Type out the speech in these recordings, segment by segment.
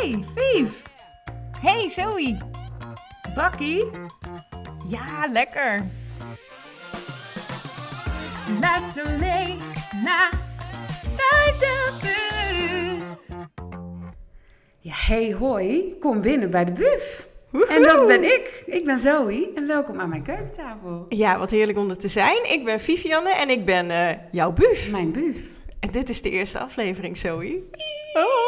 Hey, Vief. Hey, Zoe. Bakkie? Ja, lekker. Luister mee naar bij de buf. Ja, hey hoi, kom binnen bij de buf. En dat ben ik. Ik ben Zoe en welkom aan mijn keukentafel. Ja, wat heerlijk om er te zijn. Ik ben Vivianne en ik ben eh, jouw buf. Mijn buf. En dit is de eerste aflevering, Zoe. Oh.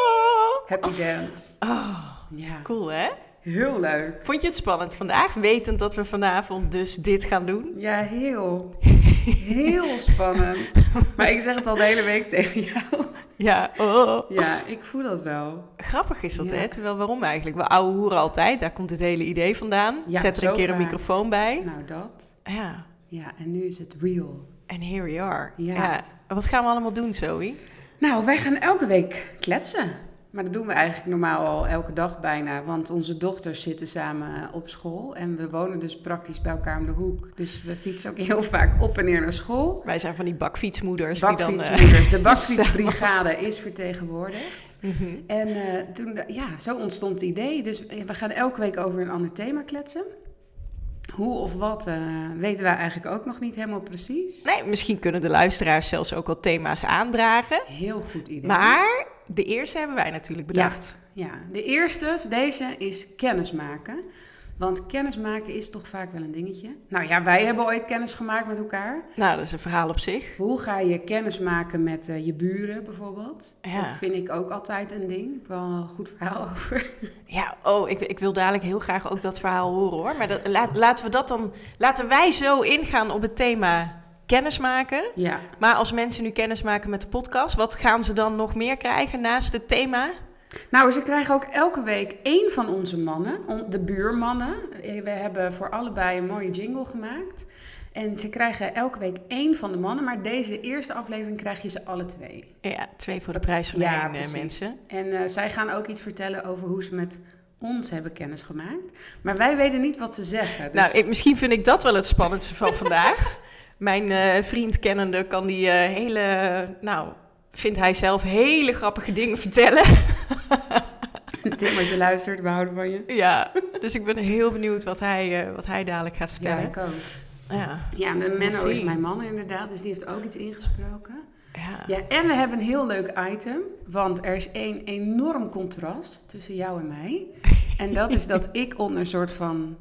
Happy dance. Oh, Ja, cool hè? heel leuk. Vond je het spannend vandaag, wetend dat we vanavond dus dit gaan doen? Ja, heel. Heel spannend. Maar ik zeg het al de hele week tegen jou. Ja, oh. Ja, ik voel dat wel. Grappig is dat, Ja. hè? Terwijl, waarom eigenlijk? We ouwe hoeren altijd, daar komt het hele idee vandaan. Ja, Zet er een keer een microfoon bij. Nou, dat. Ja, Ja, en nu is het real. en here we are. Ja. En Wat gaan we allemaal doen, Zoe? Nou, wij gaan elke week kletsen. Maar dat doen we eigenlijk normaal al elke dag bijna. Want onze dochters zitten samen op school. En we wonen dus praktisch bij elkaar om de hoek. Dus we fietsen ook heel vaak op en neer naar school. Wij zijn van die bakfietsmoeders die dan... eh, Bakfietsmoeders. De bakfietsbrigade is vertegenwoordigd. mhm. En eh, toen, ja, zo ontstond het idee. Dus eh, we gaan elke week over een ander thema kletsen. Hoe of wat eh, weten wij eigenlijk ook nog niet helemaal precies. Nee, misschien kunnen de luisteraars zelfs ook al thema's aandragen. Heel goed idee. Maar de eerste hebben wij natuurlijk bedacht. Ja, de eerste, deze, is kennismaken. Want kennismaken is toch vaak wel een dingetje. Nou ja, wij hebben ooit kennis gemaakt met elkaar. Nou, dat is een verhaal op zich. Hoe ga je kennis maken met eh, je buren bijvoorbeeld? Ja. Dat vind ik ook altijd een ding. Ik heb wel een goed verhaal over. Ja, oh, ik, ik wil dadelijk heel graag ook dat verhaal horen hoor. Maar dat, laat, laten we dat dan. Laten wij zo ingaan op het thema kennismaken. Ja, Maar als mensen nu kennis maken met de podcast, wat gaan ze dan nog meer krijgen naast het thema? nou ze krijgen ook elke week één van onze mannen, de buurmannen. Eh, We hebben voor allebei een mooie jingle gemaakt. En ze krijgen elke week één van de mannen, maar deze eerste aflevering krijg je ze alle twee. Ja, twee voor de prijs van één eh, precies. mensen. En eh, zij gaan ook iets vertellen over hoe ze met ons hebben kennis gemaakt. Maar wij weten niet wat ze zeggen. Dus... Nou, ik, misschien vind ik dat wel het spannendste van vandaag. Mijn eh, vriend kennende kan die eh, hele, nou, vindt hij zelf hele grappige dingen vertellen. Tim, als je luistert, we houden van je. ja, dus ik ben heel benieuwd wat hij, eh, wat hij dadelijk gaat Ja, vertellen. ik ook. Ja, Ja, de Menno is mijn man inderdaad, dus die heeft ook iets ingesproken. ja. Ja, en we hebben een heel leuk item, want er is één enorm contrast tussen jou en mij. En dat is dat ik onder een soort van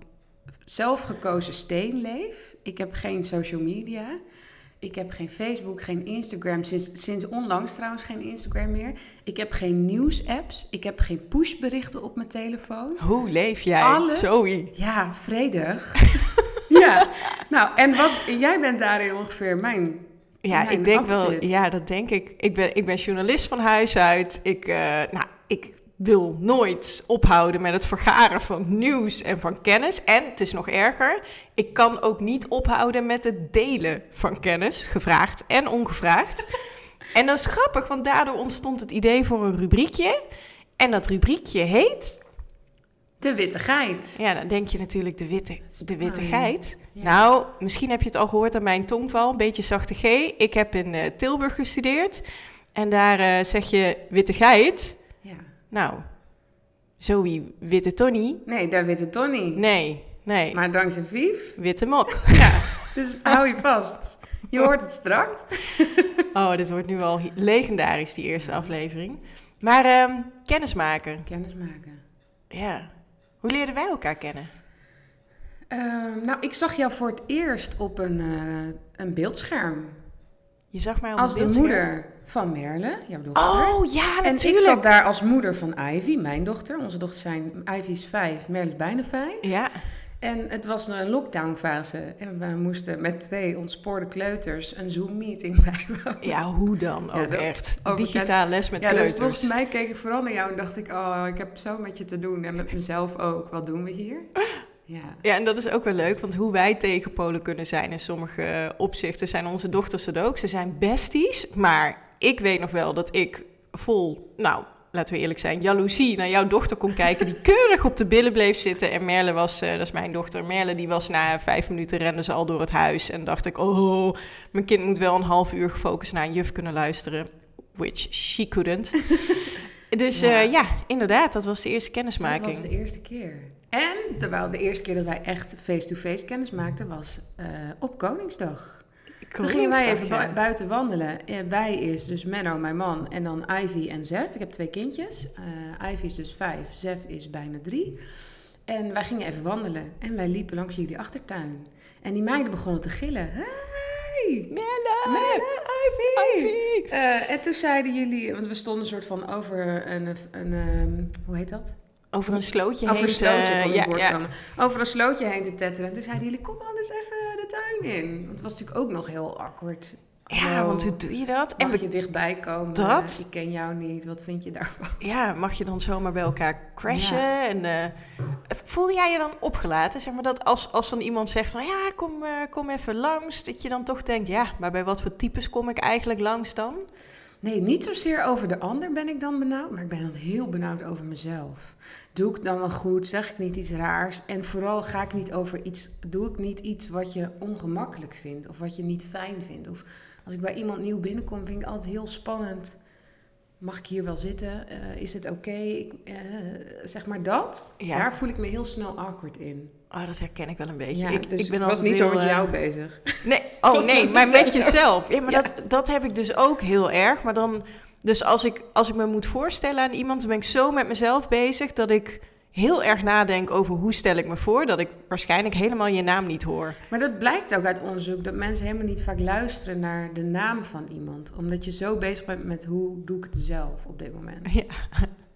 zelfgekozen steen leef. Ik heb geen social media. Ik heb geen Facebook, geen Instagram. Sinds, sinds onlangs trouwens geen Instagram meer. Ik heb geen nieuwsapps. Ik heb geen pushberichten op mijn telefoon. Hoe leef jij, Alles? Zoe? Ja, vredig. ja, nou, en wat, jij bent daarin ongeveer mijn Ja, Mijn ik denk wel, ja, dat denk ik. Ik ben, ik ben journalist van huis uit. Ik, eh, nou, ik wil nooit ophouden met het vergaren van nieuws en van kennis. En het is nog erger, ik kan ook niet ophouden met het delen van kennis, gevraagd en ongevraagd. en dat is grappig, want daardoor ontstond het idee voor een rubriekje. En dat rubriekje heet, De witte geit. ja, dan denk je natuurlijk de witte, de witte geit. Ja. Nou, misschien heb je het al gehoord aan mijn tongval, een beetje zachte G. Ik heb in eh, Tilburg gestudeerd en daar eh, zeg je witte geit. Nou, Zoe witte Tony. Nee, daar witte Tony. Nee, nee, Maar dankzij Vief. witte mok. Ja, dus hou je vast. Je hoort het straks. Oh, dit wordt nu al legendarisch, die eerste aflevering. Maar ehm kennismaken, Kennis maken. ja. Hoe leerden wij elkaar kennen? Ehm, nou, ik zag jou voor het eerst op een, eh, een beeldscherm. Je zag mij al Als de moeder van Merle, jouw dochter. Oh, ja, en ik natuurlijk. zat daar als moeder van Ivy, mijn dochter. Onze dochters zijn, Ivy is vijf, Merle is bijna vijf. Ja, En het was een lockdownfase. En we moesten met twee ontspoorde kleuters een Zoom-meeting bijwonen. ja, hoe dan ook echt. Digitaal les met ja, dus kleuters. volgens mij keek ik vooral naar jou en dacht ik... oh, ik heb zo met je te doen. En met mezelf ook. Wat doen we hier? Ja. Ja, en dat is ook wel leuk, want hoe wij tegenpolen kunnen zijn in sommige opzichten zijn onze dochters het ook. Ze zijn besties, maar ik weet nog wel dat ik vol, nou, laten we eerlijk zijn, jaloezie naar jouw dochter kon kijken, die keurig op de billen bleef zitten. En Merle was, eh, dat is mijn dochter, Merle die was na vijf minuten rende ze al door het huis. En dacht ik, oh, mijn kind moet wel een half uur gefocust naar een juf kunnen luisteren. Which she couldn't. Dus Ja. ja. ja, inderdaad, dat was de eerste kennismaking. Dat was de eerste keer. En terwijl de eerste keer dat wij echt face-to-face kennis maakten was eh, op Koningsdag. Toen gingen wij even bu- buiten wandelen. Eh, wij is dus Menno, mijn man, en dan Ivy en Zef. Ik heb twee kindjes. Eh, Ivy is dus vijf, Zef is bijna drie. En wij gingen even wandelen. En wij liepen langs jullie achtertuin. En die meiden begonnen te gillen. Hey! Melle, Ivy, Ivy! En toen zeiden jullie, want we stonden een soort van over een, een, ehm, hoe heet dat? Over een slootje Over heen. een slootje te- ja, ja. Over een slootje heen te tetteren. En toen zeiden jullie, kom anders even de tuin in. Want het was natuurlijk ook nog heel awkward. Ja, want hoe doe je dat? En Mag je dichtbij komen? Dat? Ik ken jou niet. Wat vind je daarvan? ja, mag je dan zomaar bij elkaar crashen? Ja. En, eh, voelde jij je dan opgelaten? Zeg maar dat als, als dan iemand zegt van ja, kom, eh, kom even langs, dat je dan toch denkt, ja, maar bij wat voor types kom ik eigenlijk langs dan? Nee, niet zozeer over de ander ben ik dan benauwd. Maar ik ben dan heel benauwd over mezelf. Doe ik dan wel goed? Zeg ik niet iets raars? En vooral ga ik niet over iets... Doe ik niet iets wat je ongemakkelijk vindt? Of wat je niet fijn vindt? Of als ik bij iemand nieuw binnenkom, vind ik altijd heel spannend. Mag ik hier wel zitten? Eh, is het oké? Eh, zeg maar dat. Ja. Daar voel ik me heel snel awkward in. Oh, dat herken ik wel een beetje. Ja, ik, dus ik ben was niet zo met eh, jou bezig. Nee, oh nee, maar met jezelf. Ja, maar Ja. Dat, dat heb ik dus ook heel erg. Maar dan, dus als ik, als ik me moet voorstellen aan iemand, dan ben ik zo met mezelf bezig dat ik heel erg nadenk over hoe stel ik me voor, dat ik waarschijnlijk helemaal je naam niet hoor. Maar dat blijkt ook uit onderzoek dat mensen helemaal niet vaak luisteren naar de naam van iemand. Omdat je zo bezig bent met hoe doe ik het zelf op dit moment. Ja,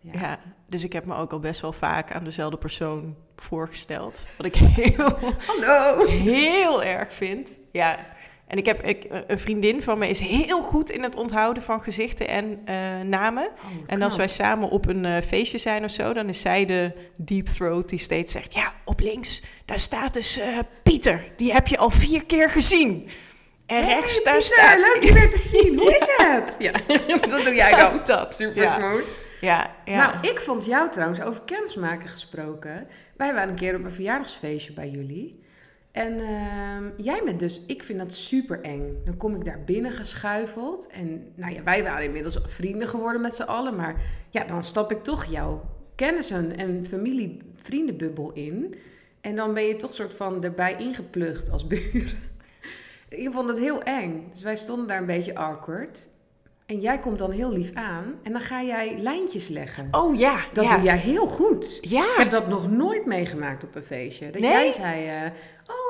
Ja. ja. dus ik heb me ook al best wel vaak aan dezelfde persoon voorgesteld. Wat ik heel, Hallo! heel erg vind. Ja. En ik heb ik, een vriendin van me is heel goed in het onthouden van gezichten en eh, namen. Oh, En als wij samen op een eh, feestje zijn of zo, dan is zij de deep throat die steeds zegt: Ja, op links, daar staat dus eh, Pieter. Die heb je al vier keer gezien. En rechts, daar staat. leuk je weer te zien. Hoe is het? Ja, dat doe jij dan. dat. Super ja. smooth. Ja, ja. Nou, ik vond jou trouwens over kennismaken gesproken. Wij waren een keer op een verjaardagsfeestje bij jullie. En ehm, jij bent dus, ik vind dat super eng. Dan kom ik daar binnen geschuifeld. En nou ja, wij waren inmiddels vrienden geworden met z'n allen. Maar ja, dan stap ik toch jouw kennissen en familie, vriendenbubbel in. En dan ben je toch soort van erbij ingeplucht als buren. Ik vond het heel eng. Dus wij stonden daar een beetje awkward. En jij komt dan heel lief aan. En dan ga jij lijntjes leggen. oh ja, Dat ja. doe jij heel goed. Ik Ja, heb dat nog nooit meegemaakt op een feestje. Dat Nee? jij zei, eh, oh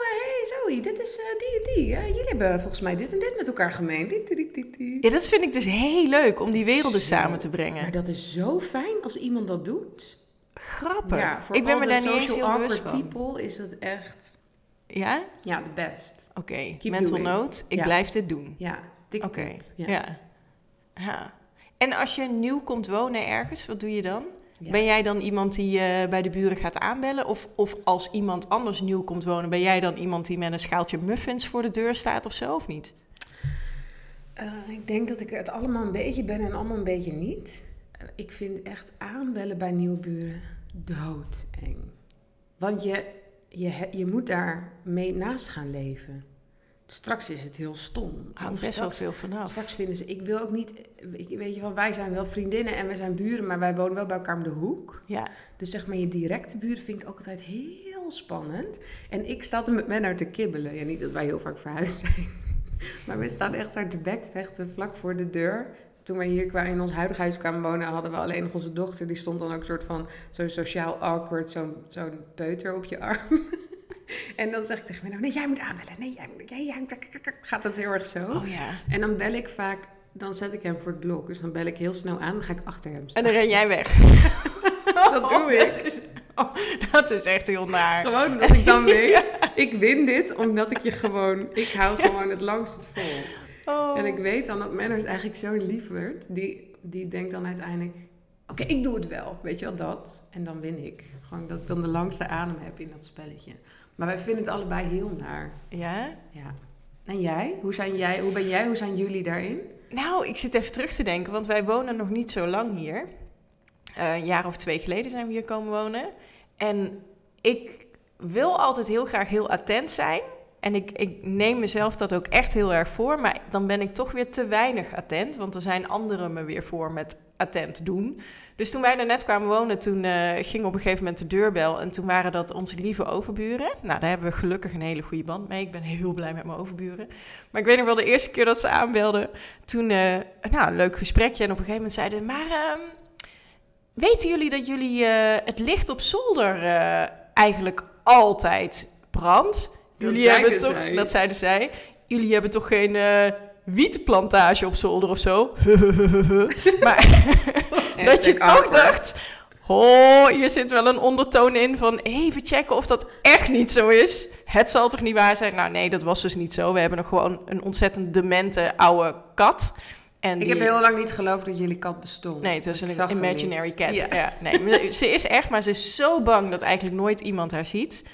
Zoe, dit is eh, die en die. Jullie hebben volgens mij dit en dit met elkaar gemeen. Dit, dit, dit, dit. ja, dat vind ik dus heel leuk om die werelden Zo. samen te Maar brengen. dat is zo fijn als iemand dat doet. Grappig. Ja, voor ik ben me daar niet eens social heel bewust awkward van. people is dat echt, Ja? ja, de best. Oké, mental doing. note. Ik Ja. blijf dit doen. Ja, dik Oké, Ja. ja. ja. En als je nieuw komt wonen ergens, wat doe je dan? Ja. Ben jij dan iemand die eh, bij de buren gaat aanbellen? Of, of als iemand anders nieuw komt wonen, ben jij dan iemand die met een schaaltje muffins voor de deur staat of zo, of niet? Eh, ik denk dat ik het allemaal een beetje ben en allemaal een beetje niet. Eh, ik vind echt aanbellen bij nieuwe buren doodeng. Want je, je, je moet daar mee naast gaan leven. Straks is het heel stom. Hangt best wel veel vanaf. straks vinden ze, ik wil ook niet, weet je- wel, wij zijn wel vriendinnen en we zijn buren, maar wij wonen wel bij elkaar om de hoek. Ja, Dus zeg maar, je directe buurt vind ik ook altijd heel spannend. En ik sta er met Menno te kibbelen. Ja, niet dat wij heel vaak verhuisd zijn. Maar we staan echt zo te bekvechten vlak voor de deur. Toen wij hier kwamen in ons huidige huis kwamen wonen, hadden we alleen nog onze dochter. Die stond dan ook een soort van zo sociaal awkward, zo'n zo'n peuter op je arm. En dan zeg ik tegen Menno, nee, jij moet aanbellen. Nee, jij moet, jij, jij, gaat dat heel erg zo. oh ja. En dan bel ik vaak, dan zet ik hem voor het blok. Dus dan bel ik heel snel aan, dan ga ik achter hem En staan. dan ren jij weg. Dat doe ik. Dat is, oh, dat is echt heel naar. Gewoon omdat ik dan weet, ik win dit omdat ik je gewoon, ik hou gewoon het langst vol. Oh. En ik weet dan dat Menno is eigenlijk zo'n lieverd, die, die denkt dan uiteindelijk, oké, ik doe het wel, weet je wel, dat. En dan win ik. Gewoon dat ik dan de langste adem heb in dat spelletje. Maar wij vinden het allebei heel naar. Ja? Ja. En jij? Hoe, zijn jij? hoe ben jij? Hoe zijn jullie daarin? Nou, ik zit even terug te denken, want wij wonen nog niet zo lang hier. Eh, een jaar of twee geleden zijn we hier komen wonen. En ik wil altijd heel graag heel attent zijn. En ik, ik neem mezelf dat ook echt heel erg voor. Maar dan ben ik toch weer te weinig attent. Want er zijn anderen me weer voor met attent doen. Dus toen wij er net kwamen wonen, toen eh, ging op een gegeven moment de deurbel. En toen waren dat onze lieve overburen. Nou, daar hebben we gelukkig een hele goede band mee. Ik ben heel blij met mijn overburen. Maar ik weet nog wel de eerste keer dat ze aanbelden. Toen, eh, nou, een leuk gesprekje. En op een gegeven moment zeiden maar... ehm, weten jullie dat jullie eh, het licht op zolder eigenlijk altijd brandt? Jullie hebben toch, zij. dat zeiden zij, jullie hebben toch geen wietenplantage op zolder of zo? maar dat je toch awkward. dacht, oh, hier zit wel een ondertoon in van even checken of dat echt niet zo is. Het zal toch niet waar zijn? Nou nee, dat was dus niet zo. We hebben nog gewoon een ontzettend demente oude kat. En Ik die- heb heel lang niet geloofd dat jullie kat bestond. Nee, het was een imaginary cat. Ja. Ja. nee, ze is echt, maar ze is zo bang dat eigenlijk nooit iemand haar ziet.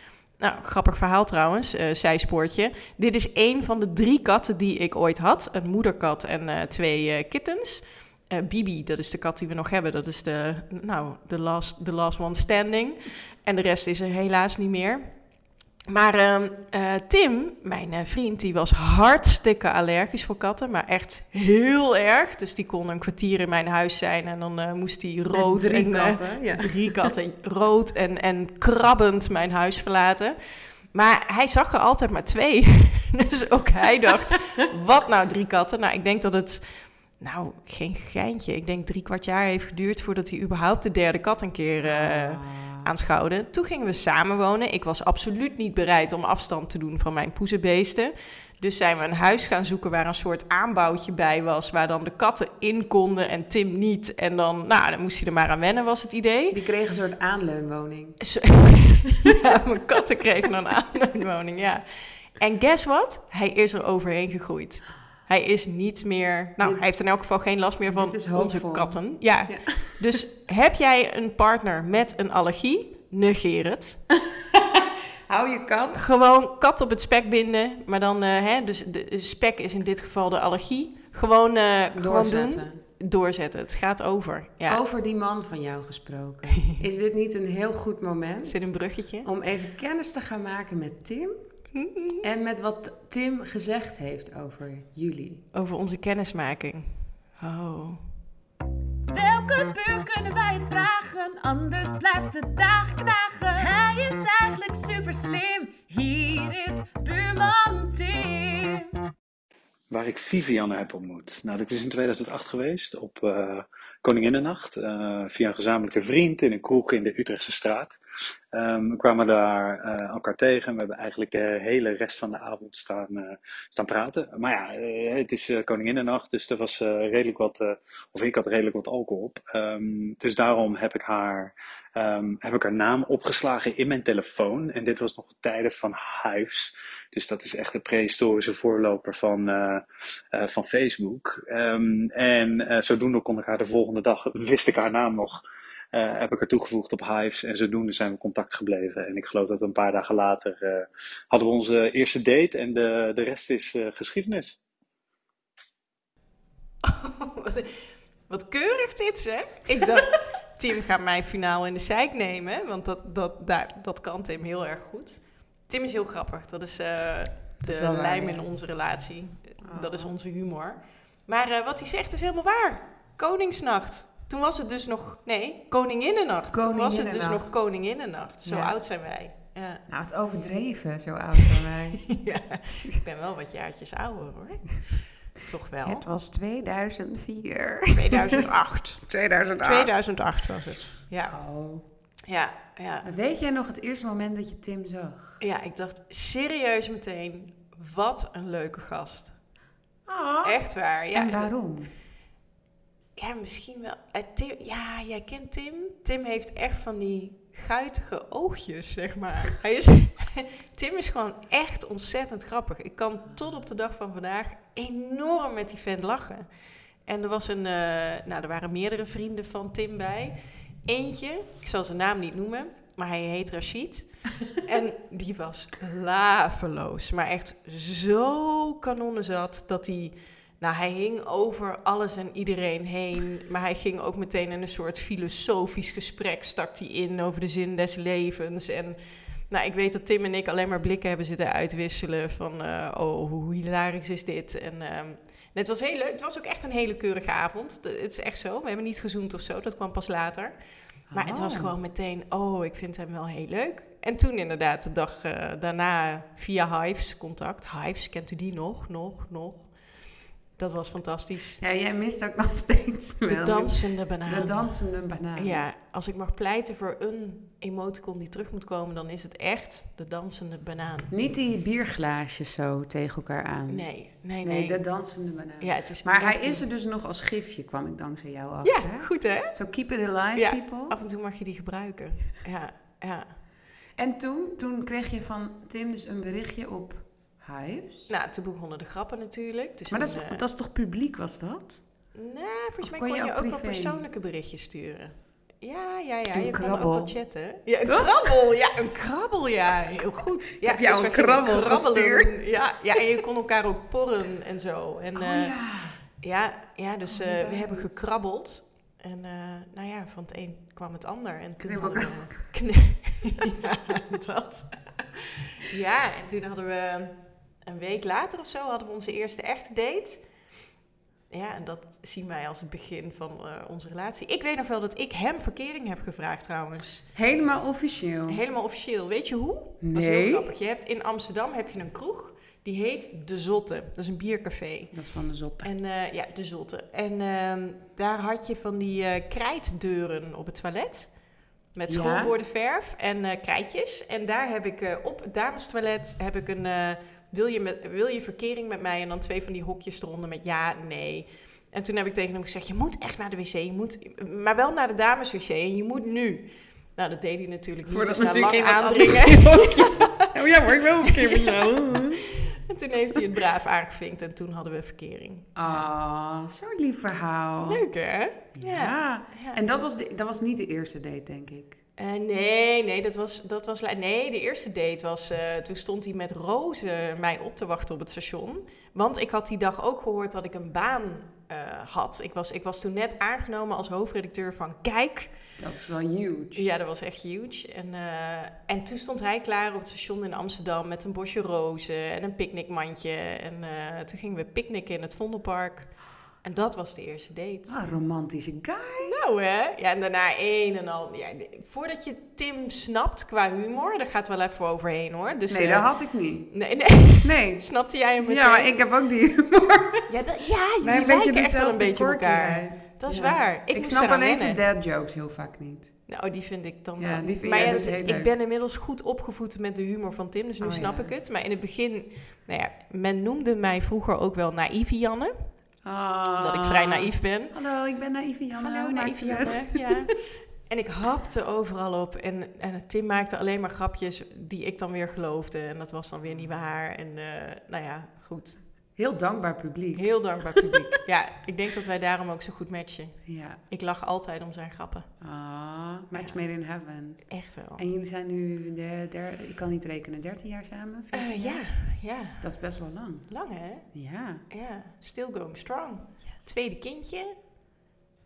Nou, grappig verhaal trouwens, eh zijspoortje. Dit is één van de drie katten die ik ooit had. Een moederkat en eh, twee eh, kittens. Bibi, dat is de kat die we nog hebben. Dat is de, nou, de last, the last one standing. En de rest is er helaas niet meer. Maar ehm, eh, Tim, mijn eh, vriend, die was hartstikke allergisch voor katten. Maar echt heel erg. Dus die kon een kwartier in mijn huis zijn. En dan eh, moest hij rood drie en, eh, katten. ja. drie katten rood en, en krabbend mijn huis verlaten. Maar hij zag er altijd maar twee. Dus ook hij dacht, wat nou drie katten? Nou, ik denk dat het, nou, geen geintje. Ik denk drie kwart jaar heeft geduurd voordat hij überhaupt de derde kat een keer Ah. aanschouwde. Toen gingen we samenwonen. Ik was absoluut niet bereid om afstand te doen van mijn poezenbeesten. Dus zijn we een huis gaan zoeken waar een soort aanbouwtje bij was... waar dan de katten in konden en Tim niet. En dan, nou, dan moest hij er maar aan wennen, was het idee. Die kreeg een soort aanleunwoning. Ja, mijn katten kregen een aanwoning, ja. En guess what? Hij is er overheen gegroeid. Hij is niet meer... Nou, Dit- hij heeft in elk geval geen last meer van onze katten. Ja. Ja. Dus heb jij een partner met een allergie? Negeer het. Hou je kat. Gewoon kat op het spek binden. Maar dan, eh, hè, dus de de spek is in dit geval de allergie. Gewoon, eh, gewoon doen. Doorzetten. Doorzetten. Het gaat over. Ja. Over die man van jou gesproken. Is dit niet een heel goed moment Is dit een bruggetje? om even kennis te gaan maken met Tim? En met wat Tim gezegd heeft over jullie. Over onze kennismaking. Oh. Welke buur kunnen wij het vragen? Anders blijft de dag knagen. Hij is eigenlijk super slim. Hier is buurman Tim. Waar ik Vivianne heb ontmoet. Nou, dit is in 2008 geweest op eh Koninginnennacht. eh, via een gezamenlijke vriend in een kroeg in de Utrechtse straat. Ehm, we kwamen daar eh, elkaar tegen. We hebben eigenlijk de hele rest van de avond staan, eh, staan praten. Maar ja, eh, het is Koninginnennacht, dus er was redelijk wat, of ik had redelijk wat alcohol op. Ehm, dus daarom heb ik haar, ehm, heb ik haar naam opgeslagen in mijn telefoon. En dit was nog de tijden van Hives. Dus dat is echt de prehistorische voorloper van, van Facebook. En zodoende kon ik haar de volgende dag, wist ik haar naam nog, eh, heb ik haar toegevoegd op Hives. En zodoende zijn we contact gebleven. En ik geloof dat een paar dagen later eh, hadden we onze eerste date en de, de rest is eh, geschiedenis. wat, wat keurig dit zeg. Ik dacht, Tim gaat mij finaal in de zeik nemen. Want dat, dat, daar, dat kan Tim heel erg goed. Tim is heel grappig. Dat is eh, de is wel waar, lijm ja. in onze relatie. Dat is Oh. onze humor. Maar eh, wat hij zegt is helemaal waar. Koningsnacht. Toen was het dus nog... Nee, Koninginnennacht. Toen was het dus nog Koninginnennacht. Zo Ja. oud zijn wij. Ja. Nou, het overdreven, zo oud zijn wij. ja. Ik ben wel wat jaartjes ouder hoor. Toch wel. Het was 2004. 2008. 2008. 2008 was het. Ja. Oh. Ja, ja. Weet jij nog het eerste moment dat je Tim zag? Ja, ik dacht serieus meteen, wat een leuke gast. Oh. Echt waar. Ja, en waarom? Ja misschien wel. Eh, Tim, ja, jij kent Tim. Tim heeft echt van die guitige oogjes, zeg maar. Hij is, Tim is gewoon echt ontzettend grappig. Ik kan tot op de dag van vandaag enorm met die vent lachen. En er was een, eh, nou, er waren meerdere vrienden van Tim bij. Eentje, ik zal zijn naam niet noemen, maar hij heet Rashid. en die was laveloos, maar echt zo kanonnen zat dat hij... Nou, hij hing over alles en iedereen heen. Maar hij ging ook meteen in een soort filosofisch gesprek. Stak hij in over de zin des levens. En Nou, ik weet dat Tim en ik alleen maar blikken hebben zitten uitwisselen van, eh, oh, hoe hilarisch is dit? En ehm, het was heel leuk. Het was ook echt een hele keurige avond. Het is echt zo. We hebben niet gezoend of zo. Dat kwam pas later. Maar het was Oh. gewoon meteen, oh, ik vind hem wel heel leuk. En toen inderdaad de dag eh, daarna via Hives contact. Hives, kent u die nog? Nog, nog. Dat was fantastisch. Ja, jij mist ook nog steeds De dansende banaan. De dansende banaan. Ja, als ik mag pleiten voor een emoticon die terug moet komen, dan is het echt de dansende banaan. Niet die bierglaasjes zo tegen elkaar aan. Nee, nee, Nee, nee. de dansende banaan. ja, het is Maar hij is er dus nog als gifje, kwam ik dankzij jou achter. Ja, goed hè? Zo keep it alive, Ja. people. Af en toe mag je die gebruiken. Ja, ja. En toen, toen kreeg je van Tim dus een berichtje op Nou, toen begonnen de grappen natuurlijk. Dus maar dat is, eh, dat is toch publiek, was dat? Nou, volgens Of mij kon je je ook ook wel persoonlijke berichtjes sturen. Ja, ja, ja. Een je kon ook wel chatten. Ja, een krabbel. Ja, een krabbel. Ja, heel goed. Ja, heb jou dus een krabbel gestuurd. Ja, ja, en je kon elkaar ook porren en zo. En, oh eh, ja. Ja, ja dus Oh, eh, we hebben gekrabbeld. En nou ja, van het een kwam het ander. En toen hadden we... Ja, dat. Ja, en toen hadden we een week later of zo hadden we onze eerste echte date. Ja, en dat zien wij als het begin van eh, onze relatie. Ik weet nog wel dat ik hem verkering heb gevraagd trouwens. Helemaal officieel. Helemaal officieel. Weet je hoe? Dat is heel Nee. grappig. Je hebt in Amsterdam heb je een kroeg. Die heet De Zotte. Dat is een biercafé. Dat is van de zotte. En eh, ja, de zotte. En ehm, daar had je van die eh, krijtdeuren op het toilet. Met Ja. schoolboordenverf en krijtjes. En daar heb ik op het damestoilet heb ik een... wil, je met, wil je verkering met mij? En dan twee van die hokjes eronder met ja, nee. En toen heb ik tegen hem gezegd, je moet echt naar de wc. Je moet, maar wel naar de dameswc. En je moet nu. Nou, dat deed hij natuurlijk niet. Voordat dus na natuurlijk lang aandringen- Oh ja, maar ik wil een keer met jou. En toen heeft hij het braaf aangevinkt en toen hadden we verkering. Ah, zo'n lief verhaal. Leuk hè? Ja. Ja. En dat was, de, dat was niet de eerste date, denk ik. Eh, nee, nee, dat was, dat was... Nee, de eerste date was... eh, toen stond hij met rozen mij op te wachten op het station. Want ik had die dag ook gehoord dat ik een baan eh, had. Ik was, ik was toen net aangenomen als hoofdredacteur van Kijk. Dat is wel huge. Ja, dat was echt huge. En, en toen stond hij klaar op het station in Amsterdam... met een bosje rozen en een picknickmandje. En toen gingen we picknicken in het Vondelpark. En dat was de eerste date. Ah, romantische guy. Nou hè? Ja, en daarna één en al. Ja, voordat je Tim snapt qua humor, daar gaat wel even overheen hoor. Dus, Nee, eh, dat had ik niet. Nee, nee. Nee. Snapte jij hem meteen? Ja, maar ik heb ook die humor. Ja, dat, ja jullie Wij lijken echt wel een beetje elkaar. Dat is Ja. waar. Ik, snap alleen zijn dad jokes heel vaak niet. Nou, die vind ik dan Ja, die vind maar ja, dus heel ik leuk. ben inmiddels goed opgevoed met de humor van Tim, dus nu Oh, snap ja. ik het. Maar in het begin, nou ja, men noemde mij vroeger ook wel naïeve Janne. Ah. Dat ik vrij naïef ben. Hallo, ik ben naïeve Janne. Hallo, Hoe naïeve maakt u het? Janne. Ja. En ik hapte overal op. En, en Tim maakte alleen maar grapjes die ik dan weer geloofde. En dat was dan weer niet waar. En eh, nou ja, goed. Heel dankbaar publiek. Heel dankbaar publiek. ja, ik denk dat wij daarom ook zo goed matchen. Ja. Ik lach altijd om zijn grappen. Ah, match Ja. made in heaven. Echt wel. En jullie zijn nu, de, der, ik kan niet rekenen, 13 jaar samen? 14 Eh, jaar? ja, ja. Dat is best wel lang. Lang hè? Ja. Ja. Still going strong. Tweede kindje.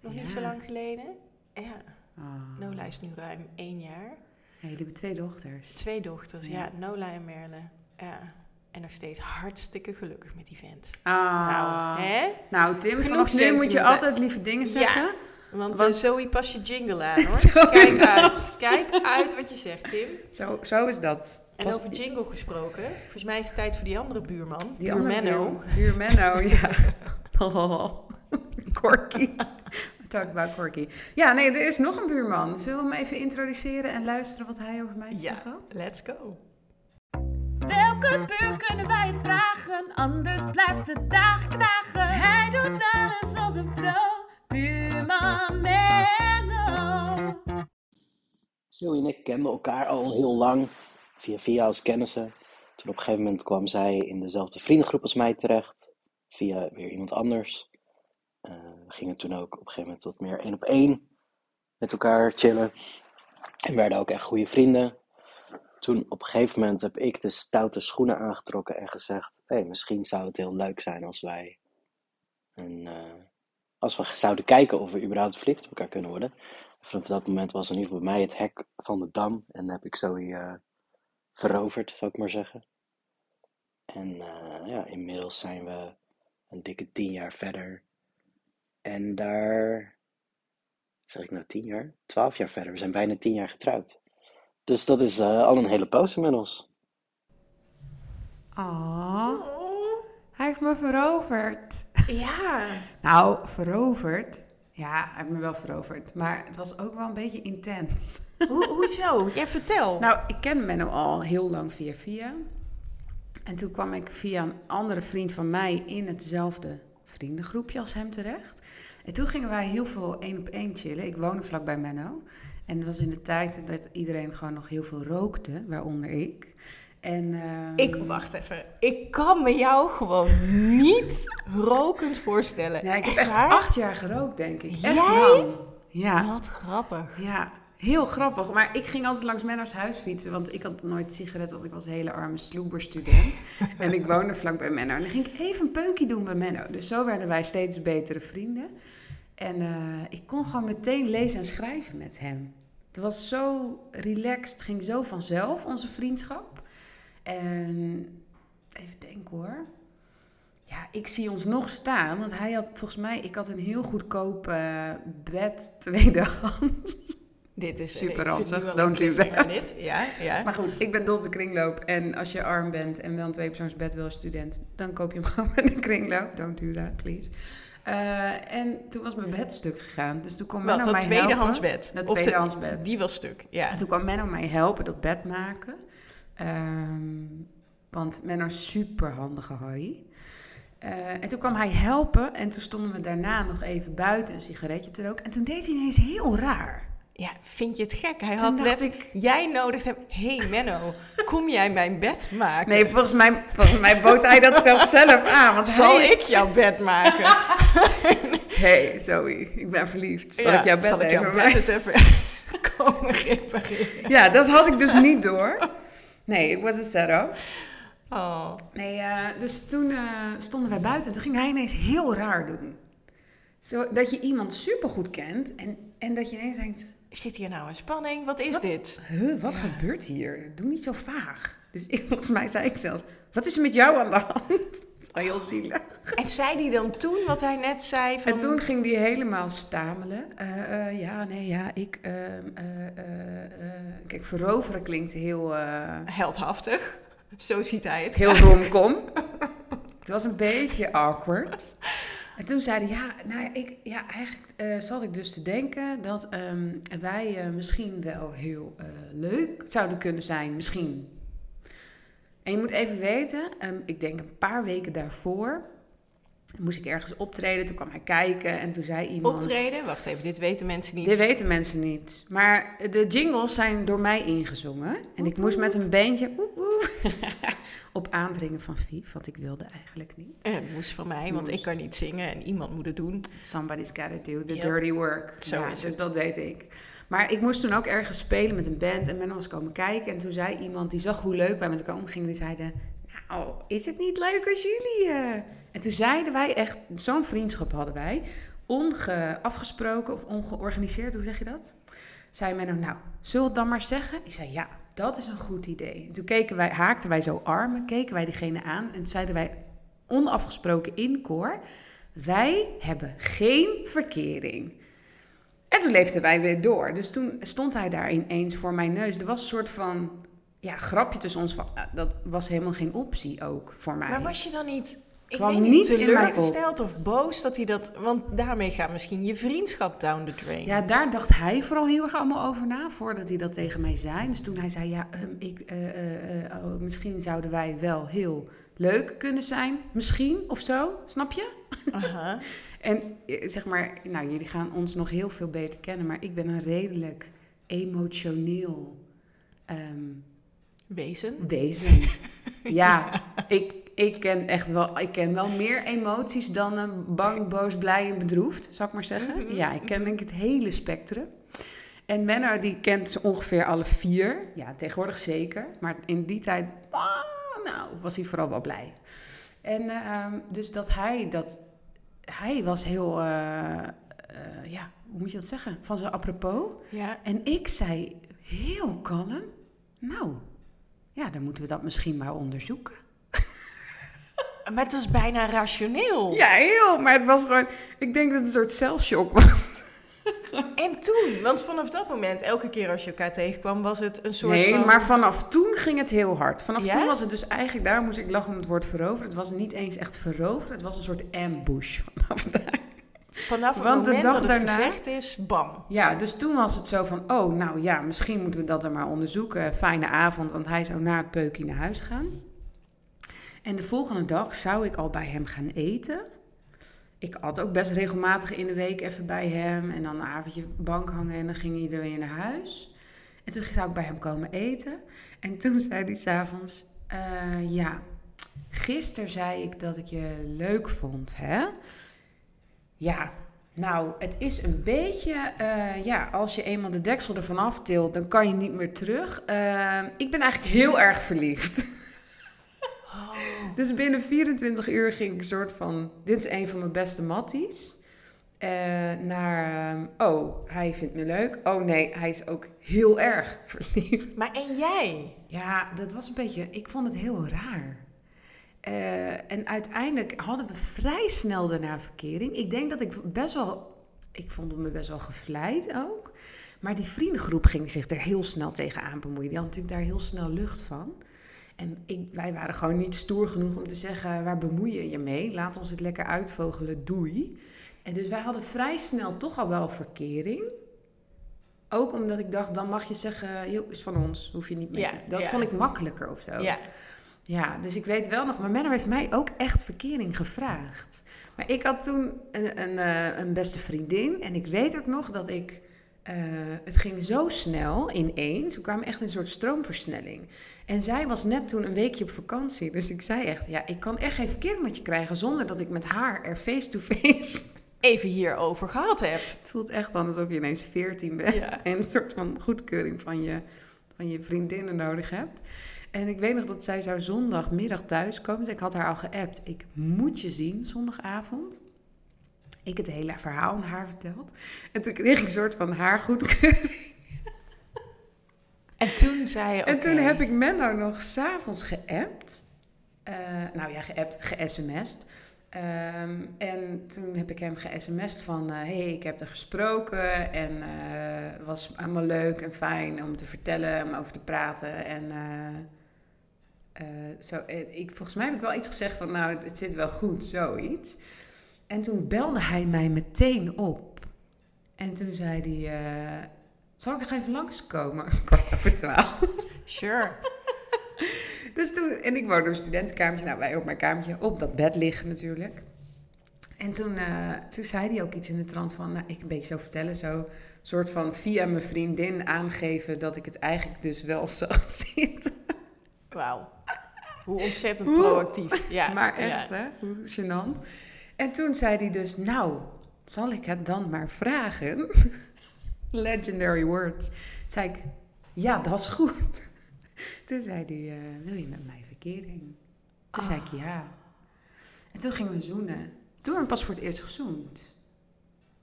Nog niet zo lang geleden. Ja. Ah. Nola is nu ruim één jaar. Ja, jullie hebben twee dochters. Twee dochters, ja. Ja. Nola en Merle. Ja. En nog steeds hartstikke gelukkig met die vent. Ah. Nou, hè? Nou, Tim, Genoeg nu moet je altijd lieve dingen zeggen. Want, Want- eh, Zoe, pas je jingle aan, hoor. Dus kijk uit. Kijk uit wat je zegt, Tim. Zo, zo is dat. En Pas- over jingle gesproken. Volgens mij is het tijd voor die andere buurman. die buur andere Menno. Buur, buur Menno, ja. Oh, Corky. Talk about Corky. Ja, nee, er is nog een buurman. Zullen we hem even introduceren en luisteren wat hij over mij te Ja, zeggen had? let's go. Welke buur kunnen wij het vragen? Anders blijft de dag knagen. Hij doet alles als een pro. Buurman Menno. Zoe en ik kenden elkaar al heel lang, via via als kennissen. Toen op een gegeven moment kwam zij in dezelfde vriendengroep als mij terecht, via weer iemand anders. Eh, we gingen toen ook op een gegeven moment wat meer één op één met elkaar chillen. En werden ook echt goede vrienden. Toen op een gegeven moment heb ik de stoute schoenen aangetrokken en gezegd: hey, misschien zou het heel leuk zijn als wij. eh, als we zouden kijken of we überhaupt verliefd op elkaar kunnen worden. Vanaf dat moment was in ieder geval bij mij het hek van de dam. En heb ik Zoe eh, veroverd, zou ik maar zeggen. En eh, ja, inmiddels zijn we een dikke tien jaar verder. En daar, zeg ik nou tien jaar? Twaalf jaar verder. We zijn bijna tien jaar getrouwd. Dus dat is eh, al een hele poos inmiddels. Oh, hij heeft me veroverd. Ja. Nou, veroverd. Ja, hij heeft me wel veroverd. Maar het was ook wel een beetje intens. Hoe, hoezo? Ja, vertel. Nou, ik ken Menno al heel lang via via. En toen kwam ik via een andere vriend van mij in hetzelfde vriendengroepje als hem terecht. En toen gingen wij heel veel één op één chillen. Ik woonde vlakbij Menno. En het was in de tijd dat iedereen gewoon nog heel veel rookte, waaronder ik. En, ehm, ik, wacht even. Ik kan me jou gewoon niet rokend voorstellen. Ja, ik heb Echt echt waar? acht jaar gerookt, denk ik. Echt Jij? lang. Ja. Wat grappig. Ja, heel grappig. Maar ik ging altijd langs Menno's huis fietsen, want ik had nooit sigaret, want ik was een hele arme sloeberstudent. en ik woonde vlakbij Menno. En dan ging ik even een peukje doen bij Menno. Dus zo werden wij steeds betere vrienden. En eh, ik kon gewoon meteen lezen en schrijven met hem. Het was zo relaxed, het ging zo vanzelf, onze vriendschap. En even denken hoor. Ja, ik zie ons nog staan, want hij had volgens mij, ik had een heel goedkoop eh, bed tweedehands. Dit is Super ranzig, don't do that. Ja, ja. Maar goed, ik ben dol op de kringloop. En als je arm bent en wel een tweepersoonsbed wil als student, dan koop je hem gewoon met een kringloop. Don't do that, please. Eh, en toen was mijn bed stuk gegaan. Dus toen kwam Wat, Menno dat mij tweedehands helpen. bed? Dat Of de- bed. Die was stuk, ja. En toen kwam Menno mij helpen dat bed maken. Ehm, want Menno is super handige Harry. Eh, en toen kwam hij helpen en toen stonden we daarna nog even buiten een sigaretje te roken. En toen deed hij ineens heel raar. Ja, vind je het gek? Hij Toen had net... ik- Jij nodigt hem... hey Menno, kom jij mijn bed maken? Nee, volgens mij, volgens mij bood hij dat zelfs zelf aan. Want Zal hij ik jouw bed maken? Hey Zoe, ik ben verliefd. Zal Ja, ik jouw bed zal ik even jouw maken? bed eens even komen repareren? Ja, dat had ik dus niet door. Nee, it was a setup. Oh. Nee, eh, dus toen eh, stonden wij buiten en toen ging hij ineens heel raar doen. Zo, dat je iemand supergoed kent en, en dat je ineens denkt... Zit hier nou een spanning? Wat is Wat? dit? Huh, wat gebeurt hier? Doe niet zo vaag. Dus ik, volgens mij zei ik zelfs, wat is er met jou aan de hand? Wel heel zielig. En zei hij dan toen wat hij net zei? Van... En toen ging die helemaal stamelen. Eh, eh, ja, nee, ja, ik... ehm, eh. Kijk, veroveren klinkt heel, Heldhaftig. Zo ziet hij het. heel romcom. Het was een beetje awkward. En toen zei hij, ja, nou ja, ik, ja eigenlijk zat ik dus te denken dat ehm, wij misschien wel heel leuk zouden kunnen zijn. Misschien. En je moet even weten, ehm, ik denk een paar weken daarvoor moest ik ergens optreden. Toen kwam hij kijken en toen zei iemand... Optreden? Wacht even, dit weten mensen niet. Dit weten mensen niet. Maar de jingles zijn door mij ingezongen. En ik moest met een woep, woep, op aandringen van Vief, want ik wilde eigenlijk niet. En het moest van mij, want ik kan niet zingen en iemand moet het doen. Somebody's gotta do the Yep. dirty work. Zo ja, is dus het. dat deed ik. Maar ik moest toen ook ergens spelen met een band en men was komen kijken. En toen zei iemand, die zag hoe leuk wij met elkaar omgingen, die zeiden... Nou, is het niet leuk als jullie... eh?" En toen zeiden wij echt, zo'n vriendschap hadden wij, ongeafgesproken of ongeorganiseerd, hoe zeg je dat? Zei Menno, nou, we het dan maar zeggen? Ik zei, ja, dat is een goed idee. En toen keken wij, haakten wij zo armen, keken wij diegene aan en zeiden wij onafgesproken in koor... Wij hebben geen verkering. En toen leefden wij weer door. Dus toen stond hij daar ineens voor mijn neus. Er was een soort van ja, grapje tussen ons. Van, ah, dat was helemaal geen optie ook voor mij. Maar was je dan niet, ik weet niet, teleurgesteld of boos dat hij dat... Want daarmee gaat misschien je vriendschap down the drain. Ja, daar dacht hij vooral heel erg allemaal over na, voordat hij dat tegen mij zei. Dus toen hij zei, ja, ehm, ik, eh, eh, eh, oh, misschien zouden wij wel heel leuk kunnen zijn. Misschien, of zo, snap je? Aha. En eh, zeg maar, nou, jullie gaan ons nog heel veel beter kennen, maar ik ben een redelijk emotioneel ehm, Wezen. wezen. ja, ik, ik ken echt wel, ik ken wel meer emoties dan een bang, boos, blij en bedroefd, zou ik maar zeggen. Mhm. Ja, ik ken denk ik het hele spectrum. En Menno die kent ze ongeveer alle vier. Ja, tegenwoordig zeker. Maar in die tijd, ah, nou, was hij vooral wel blij. En ehm, dus dat hij dat, hij was heel, eh, eh, ja, hoe moet je dat zeggen? Van zijn apropos. Ja. En ik zei heel kalm, nou, ja, dan moeten we dat misschien maar onderzoeken. Maar het is bijna rationeel. Ja, heel. Maar het was gewoon, ik denk dat het een soort zelfshock was. En toen, want vanaf dat moment, elke keer als je elkaar tegenkwam, was het een soort Nee, van... maar vanaf toen ging het heel hard. Vanaf Ja? toen was het dus eigenlijk, daar moest ik lachen om het woord veroveren. Het was niet eens echt veroveren, het was een soort ambush vanaf daar. vanaf het want de dag dat het daarna- gezegd is, bam. Ja, dus toen was het zo van, oh, nou ja, misschien moeten we dat er maar onderzoeken. Fijne avond, want hij zou na het peukje naar huis gaan. En de volgende dag zou ik al bij hem gaan eten. Ik had ook best regelmatig in de week even bij hem. En dan een avondje bank hangen en dan ging iedereen naar huis. En toen zou ik bij hem komen eten. En toen zei hij s'avonds, eh ja, gisteren zei ik dat ik je leuk vond, hè? Ja, nou, het is een beetje, eh, ja, als je eenmaal de deksel ervan aftilt, dan kan je niet meer terug. Eh, ik ben eigenlijk heel erg verliefd. Dus binnen 24 uur ging ik een soort van, dit is een van mijn beste matties. eh, naar, ehm, oh, hij vindt me leuk. Oh nee, hij is ook heel erg verliefd. Maar en jij? Ja, dat was een beetje, ik vond het heel raar. Eh, en uiteindelijk hadden we vrij snel daarna verkering. Ik denk dat ik best wel, ik vond me best wel gevleid ook. Maar die vriendengroep ging zich er heel snel tegenaan bemoeien. Die had natuurlijk daar heel snel lucht van. En ik, wij waren gewoon niet stoer genoeg om te zeggen, waar bemoei je je mee? Laat ons het lekker uitvogelen, doei. En dus wij hadden vrij snel toch al wel verkering. Ook omdat ik dacht, dan mag je zeggen, joh, is van ons, hoef je niet mee Ja, te... Dat ja. vond ik makkelijker of zo. Ja. Ja, dus ik weet wel nog, maar Menno heeft mij ook echt verkering gevraagd. Maar ik had toen een, een, eh, een beste vriendin en ik weet ook nog dat ik, eh, het ging zo snel ineens, we kwamen echt in een soort stroomversnelling. En zij was net toen een weekje op vakantie, dus ik zei echt, ja, ik kan echt geen verkering met je krijgen zonder dat ik met haar er face-to-face... Even hierover gehad heb. Het voelt echt dan alsof je ineens 14 bent Ja. en een soort van goedkeuring van je, van je vriendinnen nodig hebt. En ik weet nog dat zij zou zondagmiddag thuiskomen. Dus ik had haar al geappt. Ik moet je zien zondagavond. Ik het hele verhaal aan haar verteld. En toen kreeg ik een soort van haar goedkeuring. En toen zei je, En toen heb ik Menno nog s'avonds geappt. Eh, nou ja, geappt, ge-sms'd. Ehm, en toen heb ik hem ge-sms'd van... hé, hey, ik heb er gesproken en eh, het was allemaal leuk en fijn om te vertellen, om over te praten. En eh, eh, zo, eh, ik, volgens mij heb ik wel iets gezegd van... nou, het, het zit wel goed, zoiets. En toen belde hij mij meteen op. En toen zei hij... eh, zal ik nog even langskomen? Kwart over twaalf. Sure. Dus toen, en ik woonde op een studentenkamertje, nou wij op mijn kamertje, op dat bed liggen natuurlijk. En toen, eh, toen zei hij ook iets in de trant van, nou ik een beetje zo vertellen, zo soort van via mijn vriendin aangeven dat ik het eigenlijk dus wel zag zitten. Wauw. Hoe ontzettend proactief. Ja, maar ja. echt hè, hoe gênant. En toen zei hij dus, nou, zal ik het dan maar vragen? Legendary words. Zei ik, ja, dat is goed. Toen zei hij, eh, wil je met mij verkering? Toen zei ik ja. En toen gingen we zoenen. Toen hebben we pas voor het eerst gezoend.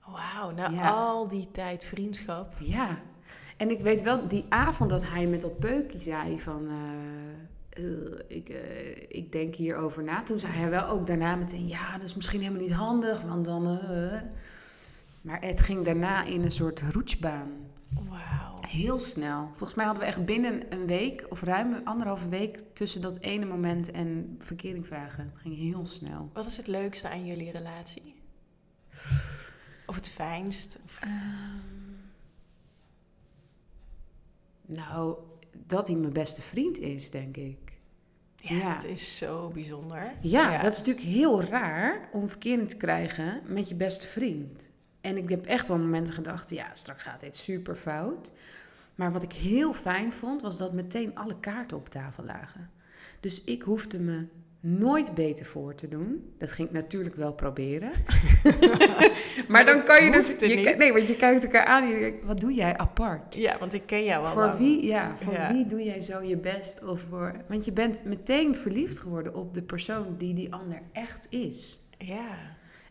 Wauw, na Ja. al die tijd vriendschap. Ja. En ik weet wel, die avond dat hij met dat peukje zei van... eh, ik, eh, ik denk hierover na. Toen zei hij wel ook daarna meteen... Ja, dat is misschien helemaal niet handig, want dan... eh, maar het ging daarna in een soort roetsbaan. Wauw. Heel snel. Volgens mij hadden we echt binnen een week... of ruim anderhalve week tussen dat ene moment en verkering vragen. Het ging heel snel. Wat is het leukste aan jullie relatie? Of het fijnst? Of- Nou, dat hij mijn beste vriend is, denk ik. Ja, Ja. het is zo bijzonder. Ja, dat is natuurlijk heel raar om verkering te krijgen met je beste vriend. En ik heb echt wel momenten gedacht, ja, straks gaat dit super fout. Maar wat ik heel fijn vond, was dat meteen alle kaarten op tafel lagen. Dus ik hoefde me nooit beter voor te doen. Dat ging ik natuurlijk wel proberen. maar dan kan je dus... Je, nee, want je kijkt elkaar aan en je denkt, wat doe jij apart? Ja, want ik ken jou wel Voor lang. wie, ja, voor Ja. wie doe jij zo je best? Of voor, want je bent meteen verliefd geworden op de persoon die die ander echt is. Ja.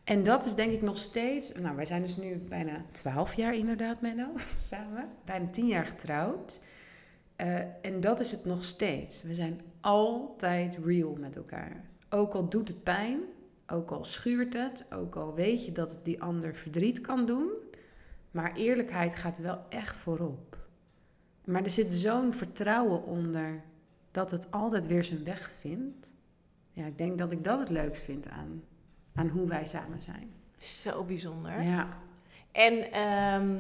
En dat is denk ik nog steeds... Nou, wij zijn dus nu bijna twaalf jaar inderdaad, Menno, samen. Bijna tien jaar getrouwd. Eh, en dat is het nog steeds. We zijn altijd real met elkaar. Ook al doet het pijn, ook al schuurt het, ook al weet je dat het die ander verdriet kan doen. Maar eerlijkheid gaat wel echt voorop. Maar er zit zo'n vertrouwen onder dat het altijd weer zijn weg vindt. Ja, ik denk dat ik dat het leukst vind aan, aan hoe wij samen zijn. Zo bijzonder. Ja. En ehm,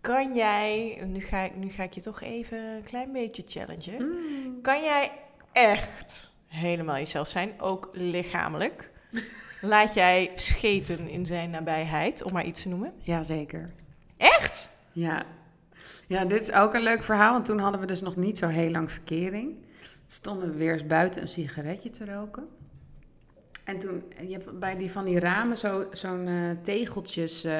kan jij, nu ga, ik, nu ga ik je toch even een klein beetje challengen. Mm. Kan jij echt helemaal jezelf zijn, ook lichamelijk? Laat jij scheten in zijn nabijheid, om maar iets te noemen? Jazeker. Echt? Ja. ja, dit is ook een leuk verhaal. Want toen hadden we dus nog niet zo heel lang verkering. Stonden we weer eens buiten een sigaretje te roken. En toen, je hebt bij die van die ramen zo, zo'n eh, tegeltjes, eh,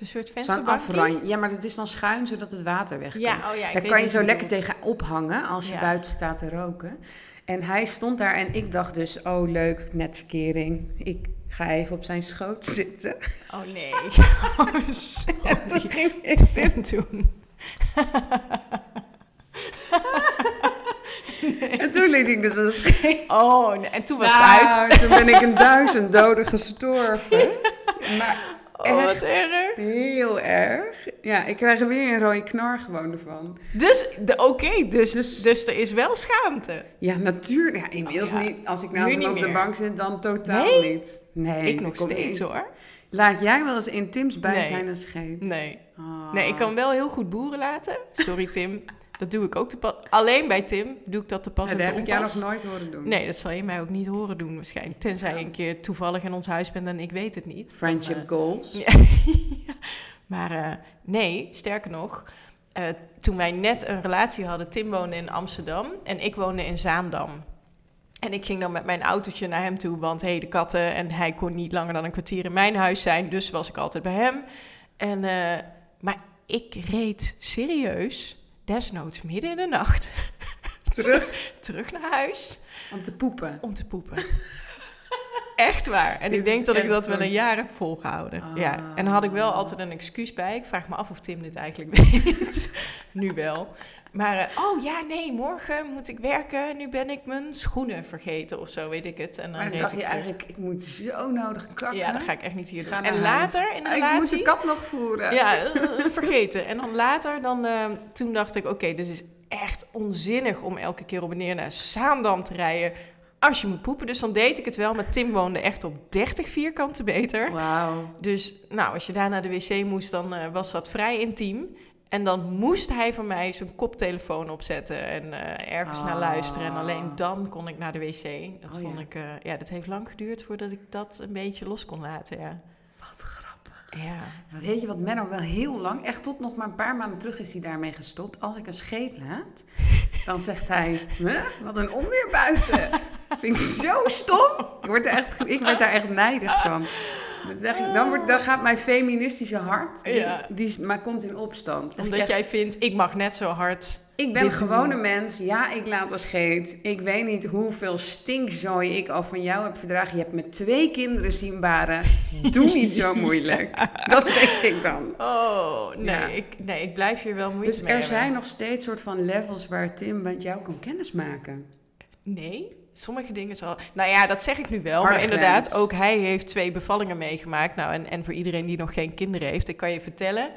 een soort zo'n vensterbankje? Ja, maar dat is dan schuin zodat het water weg kan. Ja, oh ja, Daar kan je zo lekker tegen ophangen als je Ja. buiten staat te roken. En hij stond daar en ik dacht dus, oh leuk, net verkering. Ik ga even op zijn schoot zitten. Oh nee. En toen ging ik En toen? En toen liet ik dus een scheet. Oh, en toen was het Nou, uit. Toen ben ik een duizend doden gestorven. Maar Oh, wat echt erg. heel erg. Ja, ik krijg er weer een rode knar gewoon ervan. Dus, de- oké, dus, dus, er is wel schaamte. Ja, natuurlijk. Ja, inmiddels Oh, ja. niet. Als ik hem niet op de bank zit, dan totaal Nee? niet. Nee, ik nog steeds hoor. Laat jij wel eens in Tim's Nee. bijzijn een scheet? Nee. Ah. Nee, ik kan wel heel goed boeren laten. Sorry Tim. Dat doe ik ook te pas. Alleen bij Tim doe ik dat te pas en dat heb ik jou nog nooit horen doen. Nee, dat zal je mij ook niet horen doen waarschijnlijk. Tenzij je Ja. een keer toevallig in ons huis bent en ik weet het niet. Friendship eh, goals. Ja. maar eh, nee, sterker nog, eh, toen wij net een relatie hadden, Tim woonde in Amsterdam en ik woonde in Zaandam. En ik ging dan met mijn autootje naar hem toe, want hey, de katten en hij kon niet langer dan een kwartier in mijn huis zijn, dus was ik altijd bij hem. En, maar ik reed serieus, desnoods midden in de nacht, Terug terug naar huis om te poepen. om te poepen. Echt waar. En Dit ik denk dat ik dat wel een jaar heb volgehouden. Ah. Ja. En dan had ik wel altijd een excuus bij. Ik vraag me af of Tim dit eigenlijk weet. nu wel. Maar, eh, oh ja, nee, morgen moet ik werken. Nu ben ik mijn schoenen vergeten of zo, weet ik het. En dan Maar dan dacht ik je terug. eigenlijk, ik moet zo nodig kakken. Ja, dat ga ik echt niet hier Ga doen. naar En huis. later in de Ah, Ik moet relatie... de kat nog voeren. Ja, eh, vergeten. En dan later, dan, eh, toen dacht ik, oké, dit is echt onzinnig om elke keer op en neer naar Zaandam te rijden als je moet poepen. Dus dan deed ik het wel, maar Tim woonde echt op 30 vierkante meter. Wauw. Dus nou, als je daar naar de wc moest, dan was dat vrij intiem. En dan moest hij van mij zijn koptelefoon opzetten en eh, ergens naar Ah. luisteren. En alleen dan kon ik naar de wc. Dat Oh, vond ja. ik, eh, ja, dat heeft lang geduurd voordat ik dat een beetje los kon laten, ja. Wat grappig. Ja. Weet je wat Menno wel heel lang, echt tot nog maar een paar maanden terug is hij daarmee gestopt. Als ik een scheet laat, dan zegt hij, huh? wat een onweer buiten. Vind ik zo stom. Ik word, er echt, ik word daar echt nijdig van. Dan, zeg ik, dan, wordt, dan gaat mijn feministische hart, die, Ja. die maar komt in opstand. Omdat jij vindt, ik mag net zo hard. Ik ben gewoon een mens. Ja, ik laat een scheet. Ik weet niet hoeveel stinkzooi ik al van jou heb verdragen. Je hebt met twee kinderen zien baren. Doe niet zo moeilijk. Dat denk ik dan. Oh, nee, Ja. ik, nee, ik blijf hier wel moeite Dus mee er hebben. zijn nog steeds soort van levels waar Tim met jou kan kennismaken. Nee, sommige dingen zal... Nou ja, dat zeg ik nu wel. Harde maar inderdaad, grens. ook hij heeft twee bevallingen meegemaakt. Nou, en, en voor iedereen die nog geen kinderen heeft, ik kan je vertellen...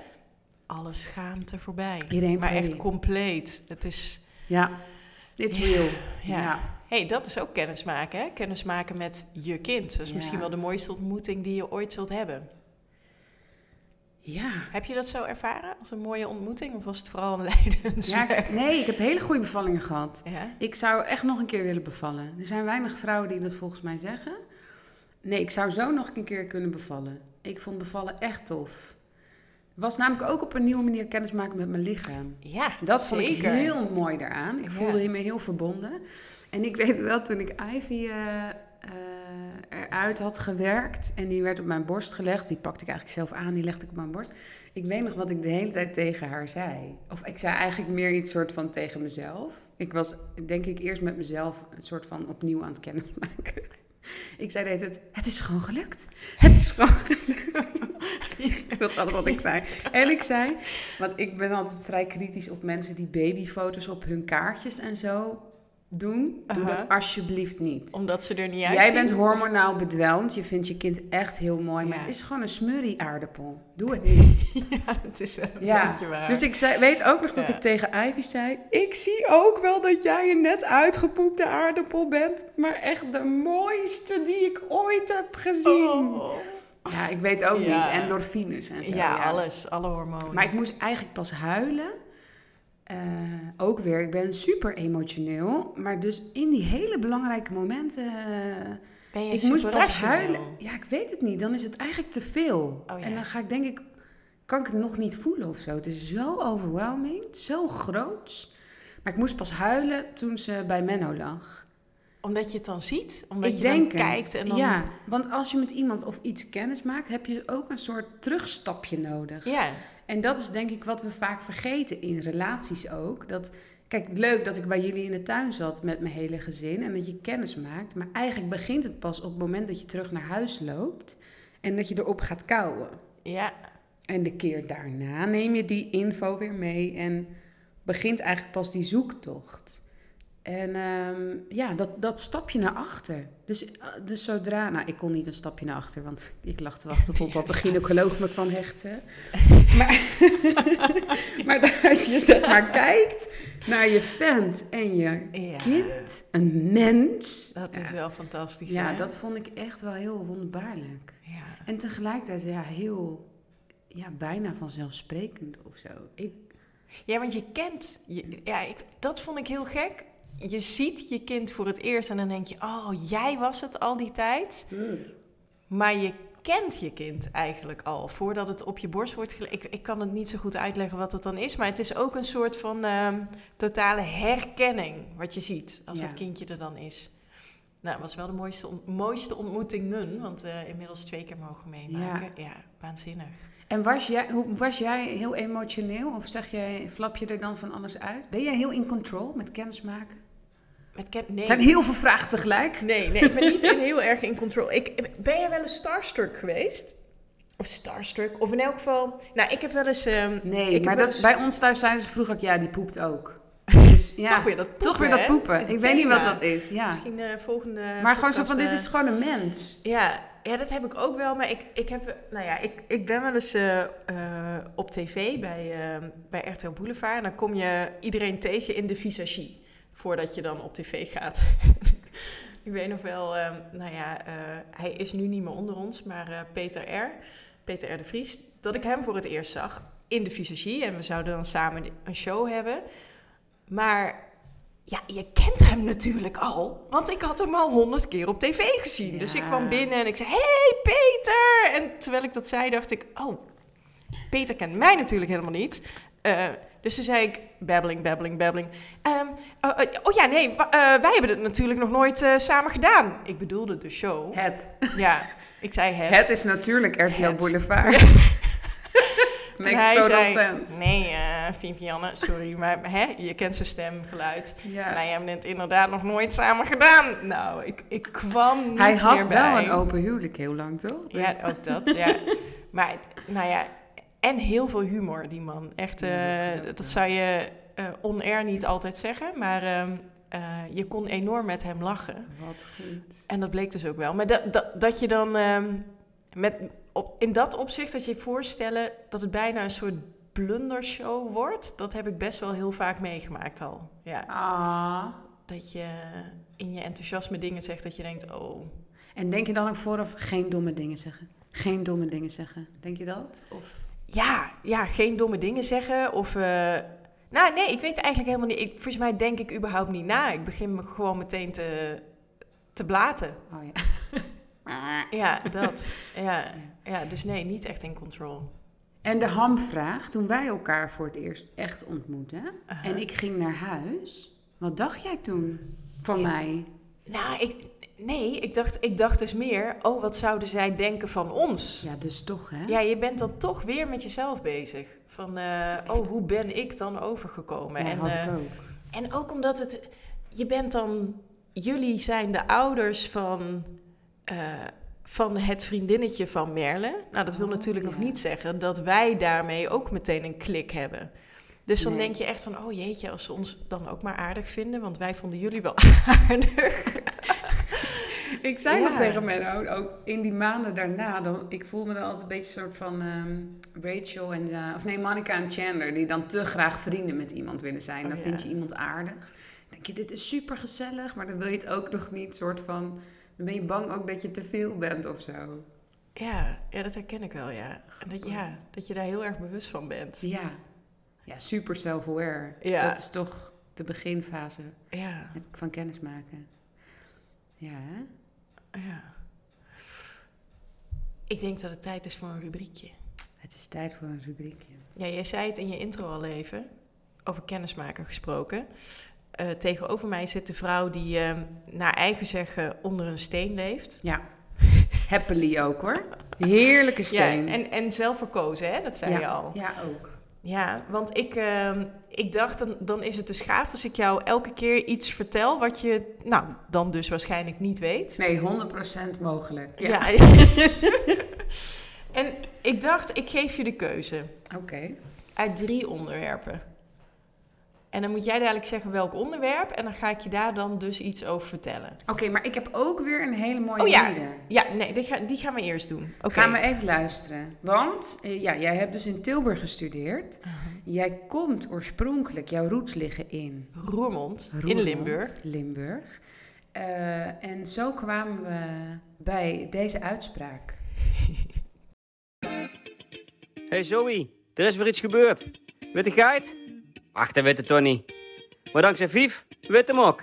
Alle schaamte voorbij. Iedereen maar echt compleet. Het is... Ja, it's Ja, real. ja. Ja. hey, dat is ook kennismaken, hè? Kennismaken met je kind. Dat is Ja. misschien wel de mooiste ontmoeting die je ooit zult hebben. Ja. Heb je dat zo ervaren als een mooie ontmoeting? Of was het vooral een leidend ja ik- nee, ik heb hele goede bevallingen gehad. Ja? Ik zou echt nog een keer willen bevallen. Er zijn weinig vrouwen die dat volgens mij zeggen. Nee, ik zou zo nog een keer kunnen bevallen. Ik vond bevallen echt tof. Was namelijk ook op een nieuwe manier kennismaken met mijn lichaam. Ja, Dat vond ik heel mooi daaraan. Ik Ja. voelde me heel verbonden. En ik weet wel, toen ik Ivy eh, eh, eruit had gewerkt en die werd op mijn borst gelegd, die pakte ik eigenlijk zelf aan, die legde ik op mijn borst. Ik weet nog wat ik de hele tijd tegen haar zei. Of ik zei eigenlijk meer iets soort van tegen mezelf. Ik was denk ik eerst met mezelf een soort van opnieuw aan het kennismaken. Ik zei de hele tijd, het is gewoon gelukt. Het is gewoon gelukt. dat is alles wat ik zei. En ik zei, want ik ben altijd vrij kritisch op mensen die babyfoto's op hun kaartjes en zo doen. Doe dat alsjeblieft niet. Omdat ze er niet uitzien. Jij bent of- hormonaal bedwelmd, je vindt je kind echt heel mooi, maar het is gewoon een smurrie aardappel. Doe het niet. Ja, dat is wel een Ja, beetje waar. dus ik zei, weet ook nog dat Ja. ik tegen Ivy zei... Ik zie ook wel dat jij een net uitgepoepte aardappel bent... maar echt de mooiste die ik ooit heb gezien. Oh. Ja, ik weet ook niet. Endorfines en zo. Ja, alles. Alle hormonen. Maar ik moest eigenlijk pas huilen. Eh, ook weer, ik ben super emotioneel. Maar dus in die hele belangrijke momenten... eh, ben je ik moest pas huilen. Ja, ik weet het niet. Dan is het eigenlijk te veel. Oh, ja. En dan ga ik denk ik, kan ik het nog niet voelen of zo. Het is zo overwhelming, zo groot. Maar ik moest pas huilen toen ze bij Menno lag. Omdat je het dan ziet? Omdat ik je denk dan kijkt en dan... Ja, want als je met iemand of iets kennis maakt, heb je ook een soort terugstapje nodig. Ja. En dat is denk ik wat we vaak vergeten in relaties ook. Dat, kijk, leuk dat ik bij jullie in de tuin zat met mijn hele gezin en dat je kennis maakt. Maar eigenlijk begint het pas op het moment dat je terug naar huis loopt en dat je erop gaat kouwen. Ja. En de keer daarna neem je die info weer mee en begint eigenlijk pas die zoektocht. En ehm, ja, dat, dat stapje naar achter. Dus, eh, dus zodra, nou, ik kon niet een stapje naar achter, want ik lag te wachten totdat de gynaecoloog me kwam hechten. Maar, maar dat je zeg maar kijkt naar je vent en je Ja. kind, een mens. Dat is ja, wel fantastisch. ja, hè? dat vond ik echt wel heel wonderbaarlijk. Ja. En tegelijkertijd ja, heel, ja, bijna vanzelfsprekend of zo. Ik, Ja, want je kent... Je, ja, ik, dat vond ik heel gek. Je ziet je kind voor het eerst en dan denk je... Oh, jij was het al die tijd. Maar je kent je kind eigenlijk al voordat het op je borst wordt gelegd. Ik, ik kan het niet zo goed uitleggen wat het dan is, maar het is ook een soort van ehm, totale herkenning wat je ziet als Ja. dat kindje er dan is. Nou, het was wel de mooiste, ont- mooiste ontmoetingen, want eh, inmiddels twee keer mogen meemaken. Ja, waanzinnig. En was jij, hoe, was jij heel emotioneel? Of zeg jij, flap je er dan van alles uit? Ben jij heel in control met kennismaken? Met ken- nee. Zijn heel veel vragen tegelijk. Nee, nee, ik ben niet heel erg in control. Ik, ben jij wel eens starstruck geweest? Of starstruck? Of in elk geval... Nou, ik heb wel eens... ehm, Nee, maar dat, eens- bij ons thuis zeiden ze vroeger ook, ja, die poept ook. Dus, ja, Toch weer dat poepen, Toch weer dat hè? poepen. Het Ik weet niet wat dat is, ja. Misschien eh volgende Maar gewoon zo van, dit eh, is gewoon een mens. Ja, ja, dat heb ik ook wel. Maar ik, ik, heb, nou ja, ik, ik ben wel eens eh, eh, op tv bij, eh, bij RTL Boulevard. En dan kom je iedereen tegen in de visagie. Voordat je dan op tv gaat. ik weet nog wel, eh, nou ja, eh, hij is nu niet meer onder ons. Maar eh, Peter R., Peter R. de Vries, dat ik hem voor het eerst zag in de visagie. En we zouden dan samen een show hebben. Maar ja, je kent hem natuurlijk al. Want ik had hem al honderd keer op tv gezien. Dus ik kwam binnen en ik zei, hey Peter! En terwijl ik dat zei, dacht ik, oh, Peter kent mij natuurlijk helemaal niet. Eh, dus toen zei ik, babbeling, babbeling, babbeling. Ehm, oh, oh, oh ja, nee, eh, wij hebben het natuurlijk nog nooit eh, samen gedaan. Ik bedoelde de show. Het. Ja, ik zei het. Het is natuurlijk RTL Het. Boulevard. Makes total zei, sense. nee, eh Vivianne, sorry, maar hè, je kent zijn stemgeluid. Ja. Wij hebben het inderdaad nog nooit samen gedaan. Nou, ik, ik kwam niet Hij meer had wel bij. een open huwelijk heel lang, toch? Ja, ook dat, ja. Maar, nou ja, en heel veel humor, die man. Echt, Ja, dat eh, dat, zou je eh, on-air niet altijd zeggen, maar ehm, eh, je kon enorm met hem lachen. Wat goed. En dat bleek dus ook wel. Maar dat, dat, dat je dan ehm, met, op, in dat opzicht, dat je je voorstellen dat het bijna een soort blundershow wordt, dat heb ik best wel heel vaak meegemaakt al. Ja, Ah. dat je in je enthousiasme dingen zegt dat je denkt, oh, En denk je dan ook vooraf geen domme dingen zeggen? Geen domme dingen zeggen. Denk je dat? Of... ja, ja, geen domme dingen zeggen of... eh, nou, nee, ik weet eigenlijk helemaal niet. Ik, volgens mij denk ik überhaupt niet na. Ik begin me gewoon meteen te, te blaten. Oh ja. Ja, dat. Ja, ja, dus nee, niet echt in control. En de hamvraag, toen wij elkaar voor het eerst echt ontmoetten... En ik ging naar huis... Wat dacht jij toen van mij? Nou, ik, nee, ik dacht, ik dacht dus meer, oh, wat zouden zij denken van ons? Ja, dus toch, hè? Ja, je bent dan toch weer met jezelf bezig. Van, eh, oh, hoe ben ik dan overgekomen? Ja, en, had eh, ook. en ook omdat het, je bent dan, jullie zijn de ouders van, eh, van het vriendinnetje van Merle. Nou, dat wil Oh, natuurlijk nog niet zeggen dat wij daarmee ook meteen een klik hebben. Dus dan Nee. denk je echt van, oh jeetje, als ze ons dan ook maar aardig vinden, want wij vonden jullie wel aardig. Ik zei Ja. nog tegen Menno, ook in die maanden daarna, dan, ik voel me dan altijd een beetje een soort van ehm, Rachel en, eh, of nee, Monica en Chandler, die dan te graag vrienden met iemand willen zijn. Oh, dan ja. vind je iemand aardig. Dan denk je, dit is super gezellig, maar dan wil je het ook nog niet soort van, dan ben je bang ook dat je te veel bent of zo. Ja, ja dat herken ik wel, ja. En dat, ja. dat je daar heel erg bewust van bent. Ja, ja super self-aware. Ja. Dat is toch de beginfase Ja, van kennismaken. Ja, hè? ja. Ik denk dat het tijd is voor een rubriekje. Het is tijd voor een rubriekje. Ja, jij zei het in je intro al even, over kennismaken gesproken. Eh, tegenover mij zit de vrouw die eh, naar eigen zeggen onder een steen leeft. Ja, happily ook hoor. Heerlijke steen. Ja, en, en zelf verkozen, hè? dat zei ja. je al. Ja, ook. Ja, want ik, ehm, ik dacht, dan, dan is het dus gaaf als ik jou elke keer iets vertel wat je, nou, dan dus waarschijnlijk niet weet. Nee, 100% mogelijk. Ja. Ja. en ik dacht, ik geef je de keuze Oké. uit drie onderwerpen. En dan moet jij dadelijk zeggen welk onderwerp en dan ga ik je daar dan dus iets over vertellen. Oké, maar ik heb ook weer een hele mooie Oh ja. Ja, nee, die, ga, die gaan we eerst doen. Oké. Gaan we even luisteren. Want eh, ja, jij hebt dus in Tilburg gestudeerd. Uh-huh. Jij komt oorspronkelijk, jouw roots liggen in Roermond, in Limburg. Limburg. Eh, en zo kwamen we bij deze uitspraak. Hey Zoe, er is weer iets gebeurd. Witte geit? Ach, dat weet het toch niet. Maar dankzij Vief, weet hem ook.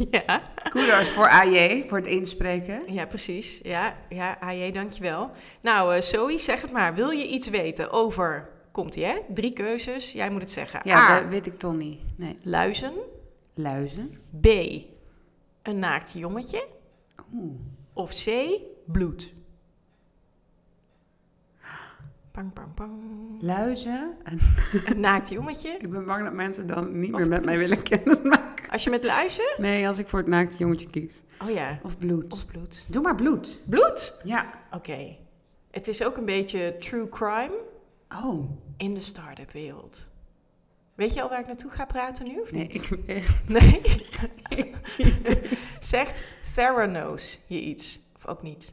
ja. Kudos voor AJ, voor het inspreken. ja, precies. Ja, ja AJ, dankjewel. Nou, eh Zoe, zeg het maar. Wil je iets weten over... Komt-ie, hè? Drie keuzes. Jij moet het zeggen. Ja, A. dat weet ik toch niet. Nee. Luizen. Luizen. B. Een naakt jongetje. Oeh. Of C. Bloed. Pang, pang, pang. Luizen. En Een naakt jongetje. ik ben bang dat mensen dan niet Of meer met mij willen kennismaken. Als je met luizen... Nee, als ik voor het naakte jongetje kies. Oh ja. Of bloed. Of bloed. Doe maar bloed. Bloed? Ja. Oké. Het is ook een beetje true crime Oh. in de start-up wereld. Weet je al waar ik naartoe ga praten nu, of Nee, niet? ik echt. Nee? Zegt Theranos je iets? Of ook niet?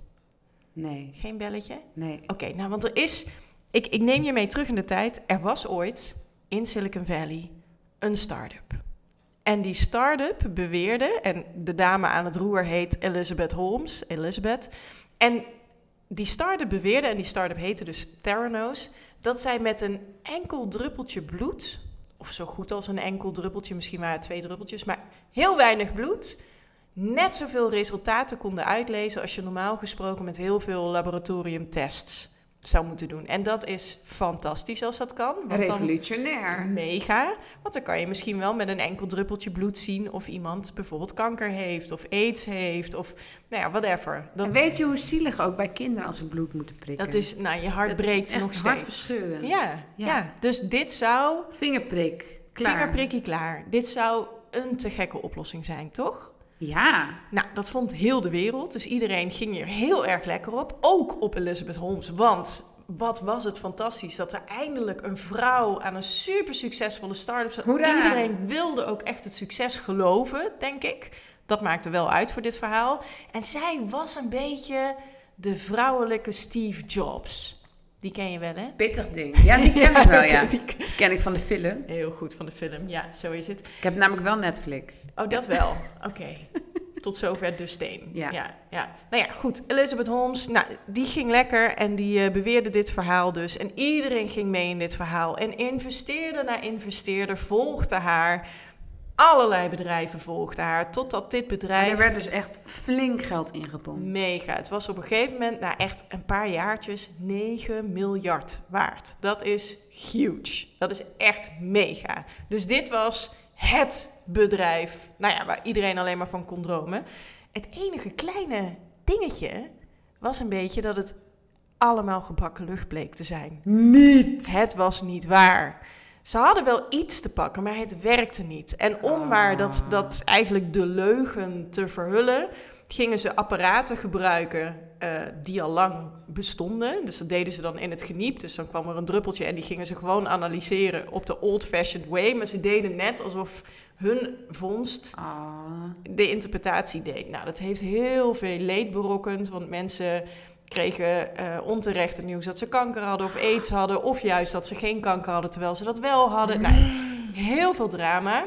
Nee. Geen belletje? Nee. Oké, nou, want er is... Ik, ik neem je mee terug in de tijd. Er was ooit in Silicon Valley een start-up. En die start-up beweerde... En de dame aan het roer heet Elizabeth Holmes. Elizabeth. En die start-up beweerde, en die start-up heette dus Theranos... dat zij met een enkel druppeltje bloed... of zo goed als een enkel druppeltje, misschien waren het twee druppeltjes... maar heel weinig bloed... net zoveel resultaten konden uitlezen... als je normaal gesproken met heel veel laboratoriumtests zou moeten doen. En dat is fantastisch als dat kan. Want dan Revolutionair. mega. Want dan kan je misschien wel met een enkel druppeltje bloed zien of iemand bijvoorbeeld kanker heeft of aids heeft of nou ja, whatever. Dat, En weet je hoe zielig ook bij kinderen als ze bloed moeten prikken? dat is, nou, je hart Dat breekt nog steeds. hartverscheurend. Ja, ja. Ja. dus dit zou, Vingerprik. Klaar. vingerprikkie klaar, dit zou een te gekke oplossing zijn, toch? Ja. Nou, dat vond heel de wereld. Dus iedereen ging hier heel erg lekker op. Ook op Elizabeth Holmes. Want wat was het fantastisch dat er eindelijk een vrouw aan een super succesvolle start-up zat. Hoera! Iedereen wilde ook echt het succes geloven, denk ik. Dat maakte wel uit voor dit verhaal. En zij was een beetje de vrouwelijke Steve Jobs. Die ken je wel, hè? Pittig ding. Ja, die ken ik wel, ja. Die- Ken ik van de film. Heel goed van de film. Ja, zo is het. Ik heb namelijk wel Netflix. Oh, dat wel. Oké. Tot zover de steen. Ja. ja. ja. Nou ja, goed. Elizabeth Holmes, nou, die ging lekker en die eh, beweerde dit verhaal dus. En iedereen ging mee in dit verhaal. En investeerder na investeerder volgde haar. Allerlei bedrijven volgden haar. Totdat dit Maar bedrijf... er werd dus echt flink geld ingepompt. Mega. Het was op een gegeven moment, na echt een paar jaartjes, 9 miljard waard. Dat is huge. Dat is echt mega. Dus dit was het bedrijf, nou ja, waar iedereen alleen maar van kon dromen. Het enige kleine dingetje was een beetje dat het allemaal gebakken lucht bleek te zijn. Niet. Het was niet waar. Ze hadden wel iets te pakken, maar het werkte niet. En om maar dat, dat eigenlijk de leugen te verhullen, gingen ze apparaten gebruiken eh, die al lang bestonden. Dus dat deden ze dan in het geniep. Dus dan kwam er een druppeltje en die gingen ze gewoon analyseren op de old-fashioned way. Maar ze deden net alsof hun vondst Ah. de interpretatie deed. Nou, dat heeft heel veel leed berokkend, want mensen kregen eh, onterecht het nieuws dat ze kanker hadden of aids hadden, of juist dat ze geen kanker hadden terwijl ze dat wel hadden. Nou, heel veel drama.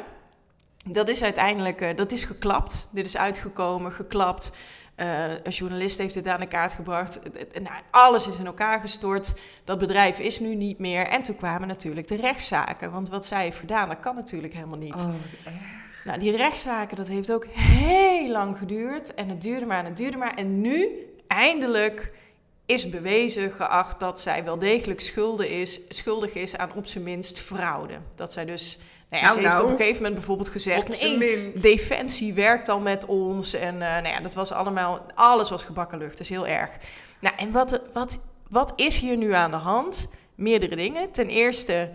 Dat is uiteindelijk, eh, dat is geklapt. Dit is uitgekomen, geklapt. Eh, een journalist heeft dit aan de kaart gebracht. Het- het- nou, alles is in elkaar gestort. Dat bedrijf is nu niet meer. En toen kwamen natuurlijk de rechtszaken. Want wat zij heeft gedaan, dat kan natuurlijk helemaal niet. Oh, wat erg. Nou, die rechtszaken, dat heeft ook heel lang geduurd. En het duurde maar en het duurde maar. En nu, eindelijk, is bewezen geacht dat zij wel degelijk schuldig is, schuldig is aan op zijn minst fraude. Dat zij dus... Nou ja, Nou, ze heeft nou. op een gegeven moment bijvoorbeeld gezegd... Nee. Defensie werkt al met ons. En eh, nou ja, dat was allemaal... Alles was gebakken lucht. Dat is heel erg. Nou, en wat, wat, wat is hier nu aan de hand? Meerdere dingen. Ten eerste...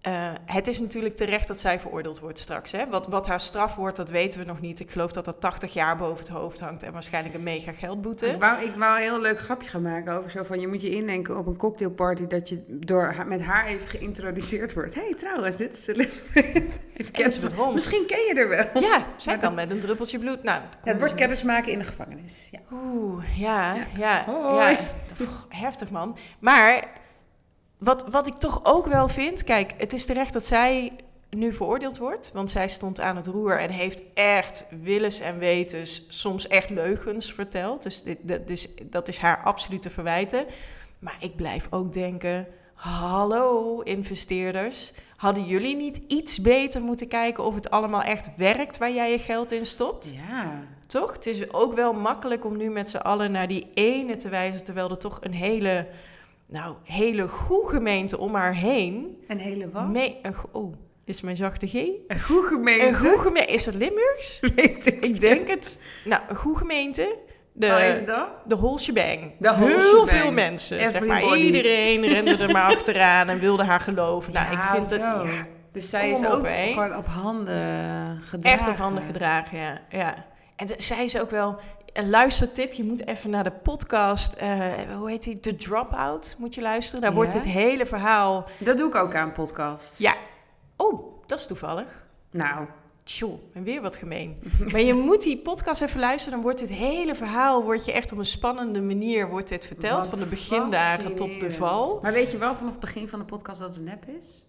eh, het is natuurlijk terecht dat zij veroordeeld wordt straks. Hè? Wat, wat haar straf wordt, dat weten we nog niet. Ik geloof dat dat 80 jaar boven het hoofd hangt en waarschijnlijk een mega geldboete. Ik wou, ik wou een heel leuk grapje gaan maken over zo van... je moet je indenken op een cocktailparty... dat je door met haar even geïntroduceerd wordt. Hé, hey, trouwens, dit is Elizabeth. Even kennis. Misschien ken je er wel. Ja, zij kan met een druppeltje bloed. Nou, Ja, het wordt kennis maken in de gevangenis. Ja. Oeh, ja, ja, ja. Pff, heftig man. Maar wat, wat ik toch ook wel vind, kijk, het is terecht dat zij nu veroordeeld wordt, want zij stond aan het roer en heeft echt willens en wetens soms echt leugens verteld. Dus dit, dat, dus dat is haar absolute verwijten. Maar ik blijf ook denken, hallo investeerders, hadden jullie niet iets beter moeten kijken of het allemaal echt werkt waar jij je geld in stopt? Ja. Toch? Het is ook wel makkelijk om nu met z'n allen naar die ene te wijzen, terwijl er toch een hele, nou, hele goede gemeente om haar heen. Een hele wat? mee, een, oh, is mijn zachte G? Een goede gemeente. Een goede gemeente. Is dat Limburgs? Weet ik. Ik denk het. Nou, een goede gemeente. De, Wat is dat? de whole shebang. De whole Heel shebang. veel mensen. Zeg maar. Iedereen rende er maar achteraan en wilde haar geloven. Nou, ik Ja, vind het ja, Dus zij is op, ook gewoon op handen gedragen. echt op handen gedragen, ja. ja. En zij is ook wel... Een luistertip, je moet even naar de podcast, eh, hoe heet die? The Dropout, moet je luisteren. Daar wordt dit hele verhaal... Dat doe ik ook aan podcast. Ja, oh, dat is toevallig. Nou, Tjoh, en weer wat gemeen. maar je moet die podcast even luisteren. Dan wordt dit hele verhaal wordt je echt op een spannende manier wordt dit verteld. wat van de begindagen tot de val. Maar weet je wel vanaf het begin van de podcast dat het nep is?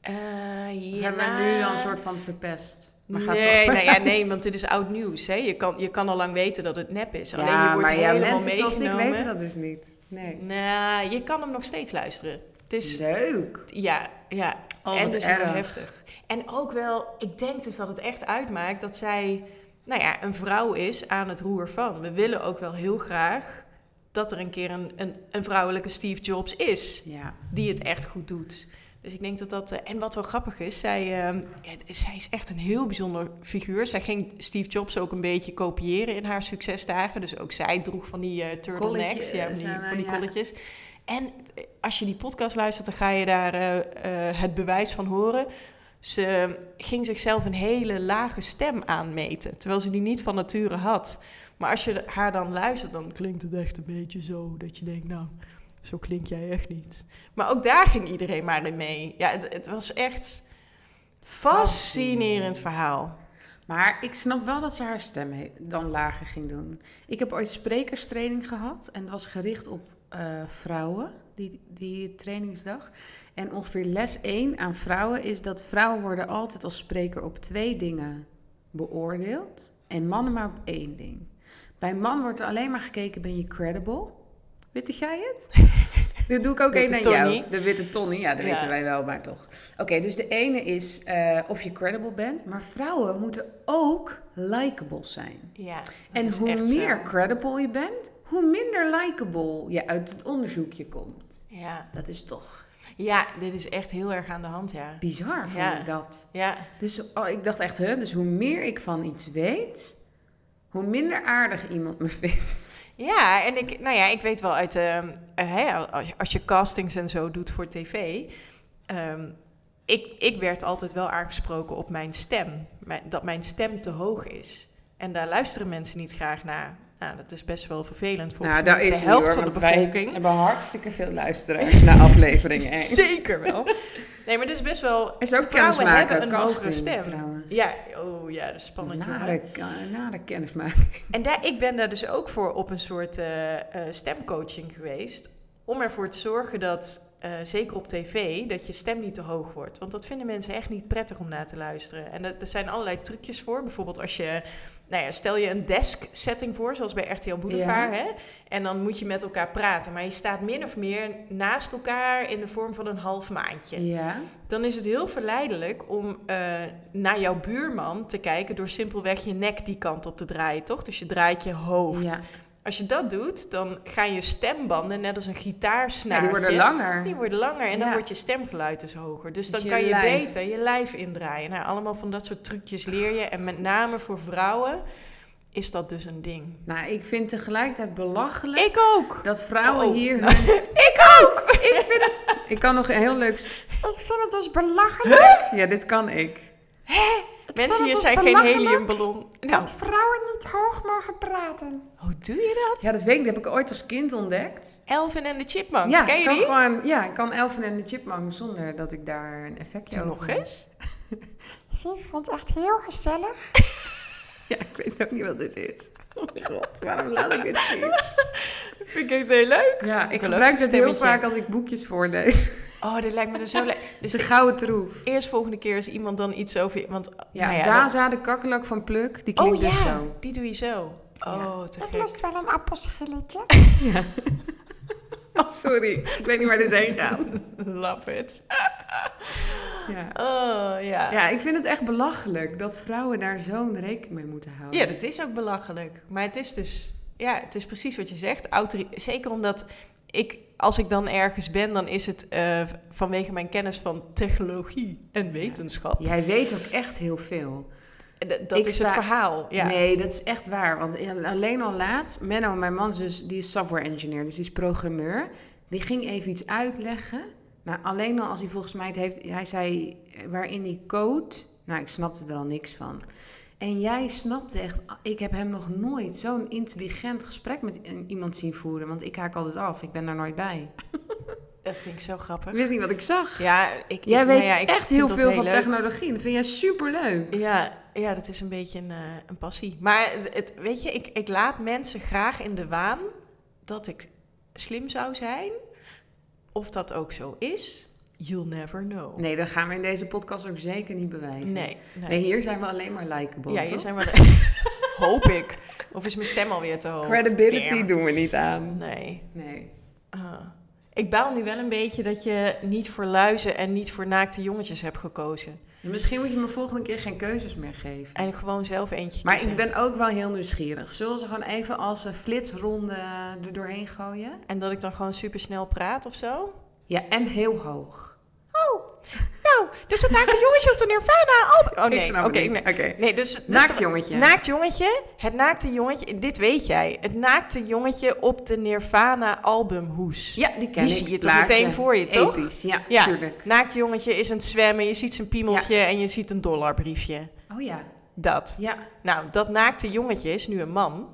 Eh Of ja, hebben we nu dan een soort van verpest? Maar ga nee, toch nou ja, nee, want dit is oud nieuws. Hè? Je, kan, je kan al lang weten dat het nep is. Alleen je wordt maar ja, helemaal mensen zoals ik meegenomen. weten dat dus niet. Nee. Nou, je kan hem nog steeds luisteren. Het is, Leuk. ja, ja. Oh, en dus heel heftig. En ook wel, ik denk dus dat het echt uitmaakt dat zij, nou ja, een vrouw is aan het roer van. We willen ook wel heel graag dat er een keer een, een, een vrouwelijke Steve Jobs is Ja. die het echt goed doet. Dus ik denk dat dat... eh, en wat wel grappig is, zij, eh, het- zij is echt een heel bijzonder figuur. Zij ging Steve Jobs ook een beetje kopiëren in haar succesdagen. Dus ook zij droeg van die eh turtlenecks, ja, van die, zijn, van die ja. kolletjes. En eh, als je die podcast luistert, dan ga je daar eh, eh, het bewijs van horen. Ze ging zichzelf een hele lage stem aanmeten, terwijl ze die niet van nature had. Maar als je haar dan luistert, dan klinkt het echt een beetje zo dat je denkt, nou, zo klink jij echt niet. Maar ook daar ging iedereen maar in mee. Ja, het, het was echt fascinerend verhaal. Maar ik snap wel dat ze haar stem dan lager ging doen. Ik heb ooit sprekerstraining gehad en dat was gericht op eh, vrouwen, die, die trainingsdag. En ongeveer les 1 aan vrouwen is dat vrouwen worden altijd als spreker op twee dingen beoordeeld en mannen maar op één ding. Bij man wordt er alleen maar gekeken, ben je credible? Weet jij het? Dit doe ik ook Witte één aan jou. De witte Tony, ja, dat Ja. weten wij wel, maar toch. Oké, dus de ene is eh, of je credible bent, maar vrouwen moeten ook likable zijn. Ja, En hoe meer zo. credible je bent, hoe minder likable je uit het onderzoekje komt. Ja. Dat is toch ja, dit is echt heel erg aan de hand, ja. bizar, vind Ja. ik dat. Ja, Dus oh, ik dacht echt, hè, dus hoe meer ik van iets weet, hoe minder aardig iemand me vindt. Ja, en ik, nou ja, ik weet wel uit, hè, als, je, castings en zo doet voor tv, ehm, ik, ik werd altijd wel aangesproken op mijn stem. Mijn- dat mijn stem te hoog is. En daar luisteren mensen niet graag naar. Nou, dat is best wel vervelend voor Nou, daar is de helft hoor, van de wij bevolking. hebben hartstikke veel luisteraars naar aflevering 1. Zeker wel. Nee, maar het is best wel... Is ook Vrouwen hebben een hogere stem. trouwens. Ja, oh ja, dat is spannend. Nare, nare kennismaking. En daar, ik ben daar dus ook voor op een soort eh, eh, stemcoaching geweest. Om ervoor te zorgen dat, eh, zeker op tv, dat je stem niet te hoog wordt. Want dat vinden mensen echt niet prettig om naar te luisteren. En er zijn allerlei trucjes voor. Bijvoorbeeld als je, nou ja, stel je een desk setting voor, zoals bij RTL Boulevard. Ja. Hè? En dan moet je met elkaar praten. Maar je staat min of meer naast elkaar in de vorm van een half maandje Ja. dan is het heel verleidelijk om eh, naar jouw buurman te kijken door simpelweg je nek die kant op te draaien, toch? Dus je draait je hoofd. Ja. Als je dat doet, dan gaan je stembanden, net als een ja, gitaarsnaartje, die worden langer. die worden langer en dan Ja. wordt je stemgeluid dus hoger. Dus dan Dus je kan je lijf. beter je lijf indraaien. Nou, allemaal van dat soort trucjes leer je. En met name voor vrouwen is dat dus een ding. Nou, ik vind tegelijkertijd belachelijk Ik ook! dat vrouwen Oh. hier hun... Ik ook! ik vind het... Ik kan nog een heel leuk... Ik vind het dus belachelijk Ja, dit kan ik. Mensen, hier zijn geen heliumballon. Nou, dat vrouwen niet hoog mogen praten. hoe doe je dat? Ja, dat weet ik. Dat heb ik ooit als kind ontdekt. Elvin en de Chipmunks, ja, ken ik je kan die? gewoon... Ja, ik kan Elfen en de Chipmunk zonder dat ik daar een effectje over nog heb. eens. Ik vond het echt heel gezellig. Ja, ik weet ook niet wat dit is. Oh mijn god, waarom laat ik dit zien? Dat vind ik echt heel leuk. Ja, ik gebruik dit heel vaak als ik boekjes voorlees. Oh, dit lijkt me er zo leuk. Dus De de gouden troef. eerst volgende keer is iemand dan iets over... Want, Ja, nou Zaza, de kakkelak van Pluk, die dan- klinkt Oh dus ja, zo. die doe je zo. Oh, te Ik gek. lust wel een appelschilletje. Oh, sorry, ik weet niet waar dit heen gaat. Love it. Ja. Oh, ja. ja, ik vind het echt belachelijk dat vrouwen daar zo'n rekening mee moeten houden. Ja, dat is ook belachelijk. Maar het is dus... Ja, het is precies wat je zegt. Autori- Zeker omdat ik... Als ik dan ergens ben, dan is het eh, vanwege mijn kennis van technologie en wetenschap. Jij weet ook echt heel veel. D- Dat Ik is sta- het verhaal. Ja. Nee, dat is echt waar. Want alleen al Menno, mijn man, is dus, die is software engineer, dus die is programmeur. Die ging even iets uitleggen. Nou, alleen al als hij volgens mij het heeft, hij zei eh, waarin hij code. Nou, ik snapte er al niks van. En jij snapte echt, ik heb hem nog nooit zo'n intelligent gesprek met iemand zien voeren. Want ik haak altijd af, ik ben daar nooit bij. Dat vind ik zo grappig. Ik wist niet wat ik zag. Ja, ik, Jij ik- weet nou ja, ik echt heel veel van leuk. technologie. Dat vind jij superleuk. Ja, ja, dat is een beetje een, eh, een passie. Maar het, weet je, ik, ik laat mensen graag in de waan dat ik slim zou zijn. Of dat ook zo is, you'll never know. Nee, dat gaan we in deze podcast ook zeker niet bewijzen. nee. nee. Nee, hier zijn we alleen maar likable. ja, toch? hier zijn we... Hoop ik. Of is mijn stem alweer te hoog? Credibility Damn. doen we niet aan. Nee. Nee. Ah. Ik baal nu wel een beetje dat je niet voor luizen en niet voor naakte jongetjes hebt gekozen. En misschien moet je me volgende keer geen keuzes meer geven. En gewoon zelf eentje Maar kiezen. ik ben ook wel heel nieuwsgierig. Zullen ze gewoon even als een flitsronde er doorheen gooien? En dat ik dan gewoon super snel praat of zo? Ja, en heel hoog. Oh, nou, dus dat naakte jongetje op de Nirvana album. Oh nee, oké. het niet. nee. Oké. Nee, dus, dus Naakt de- jongetje. Naakt jongetje. Het naakte jongetje, dit weet jij. Het naakte jongetje op de Nirvana albumhoes. Ja, die ken Die ik. zie je toch meteen voor je, toch? Episch, ja, Ja. tuurlijk. Naakt jongetje is aan het zwemmen, je ziet zijn piemeltje en je ziet een dollarbriefje. Oh ja. Dat. Ja, Nou, dat naakte jongetje is nu een man.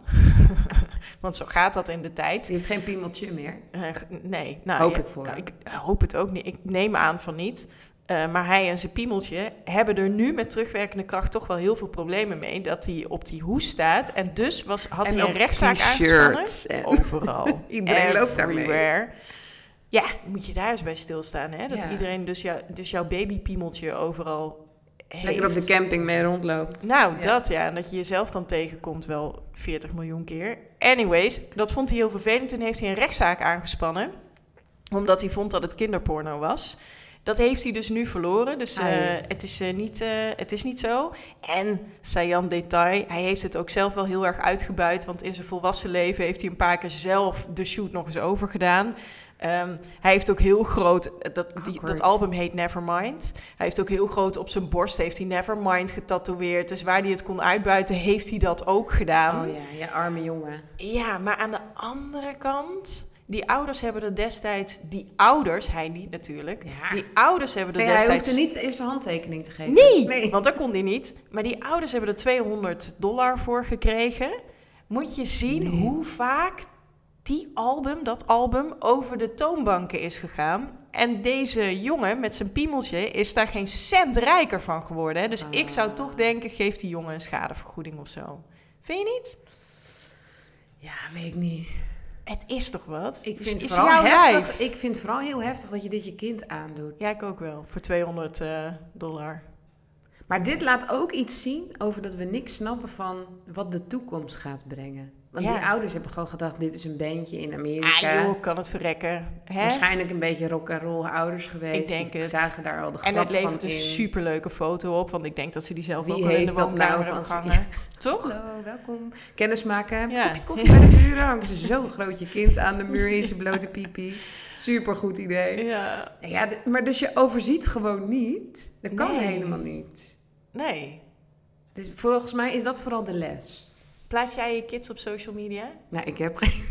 Want zo gaat dat in de tijd. die heeft geen piemeltje meer. Eh, nee, nou, Hoop ja, ik voor nou, ik hoop het ook niet. Ik neem aan van niet. Eh, maar hij en zijn piemeltje hebben er nu met terugwerkende kracht toch wel heel veel problemen mee. Dat hij op die hoes staat. En dus was, had En hij een rechtszaak aangespannen. en- Overal. Iedereen loopt daarmee. Everywhere. Ja, moet je daar eens bij stilstaan. Hè? Dat Ja. iedereen dus, jou, dus jouw babypiemeltje overal heeft. Lekker op de camping mee rondloopt. Nou, Ja. dat ja. En dat je jezelf dan tegenkomt wel 40 miljoen keer. Anyways, dat vond hij heel vervelend. Toen heeft hij een rechtszaak aangespannen. Omdat hij vond dat het kinderporno was. Dat heeft hij dus nu verloren. Dus eh, het, is, eh, niet, eh, het is niet zo. En, saillant detail, hij heeft het ook zelf wel heel erg uitgebuit. Want in zijn volwassen leven heeft hij een paar keer zelf de shoot nog eens overgedaan. Ehm, hij heeft ook heel groot, dat, die, dat album heet Nevermind. Hij heeft ook heel groot op zijn borst, heeft hij Nevermind getatoeëerd. Dus waar hij het kon uitbuiten, heeft hij dat ook gedaan. Oh ja, ja, arme jongen. Ja, maar aan de andere kant, Die ouders hebben er destijds, die ouders, hij niet natuurlijk, Ja. die ouders hebben er Nee, hij destijds... hoefde niet eerst een handtekening te geven. Nee, nee. want dat kon hij niet. Maar die ouders hebben er 200 dollar voor gekregen. Moet je zien Nee. hoe vaak die album, dat album, over de toonbanken is gegaan. En deze jongen met zijn piemeltje is daar geen cent rijker van geworden. Hè? Dus ik zou Ah. toch denken, geef die jongen een schadevergoeding of zo. Vind je niet? Ja, weet ik niet. Het is toch wat? Ik Het vind, is vooral heftig, ik vind vooral heel heftig dat je dit je kind aandoet. Ja, ik ook wel. Voor 200 eh, dollar. Maar dit laat ook iets zien over dat we niks snappen van wat de toekomst gaat brengen. Want Ja. die ouders hebben gewoon gedacht, dit is een bandje in Amerika. Ah joh, kan het verrekken. Hè? Waarschijnlijk een beetje rock and roll ouders geweest. Ik denk Die het. zagen daar al de En grap het levert van een superleuke foto op, want ik denk dat ze die zelf Wie ook wel in de nou woonkamer van zich? gehangen. Toch? Hallo, welkom. Kennis maken. Ja. Kopje koffie bij de buren. Hangt ze zo groot je kind aan de muur in zijn blote pipi. Super goed idee. Ja. Ja, maar dus je overziet gewoon niet. Dat kan Nee. helemaal niet. Nee. Dus volgens mij is dat vooral de les. Plaats jij je kids op social media? Nou, ik heb geen...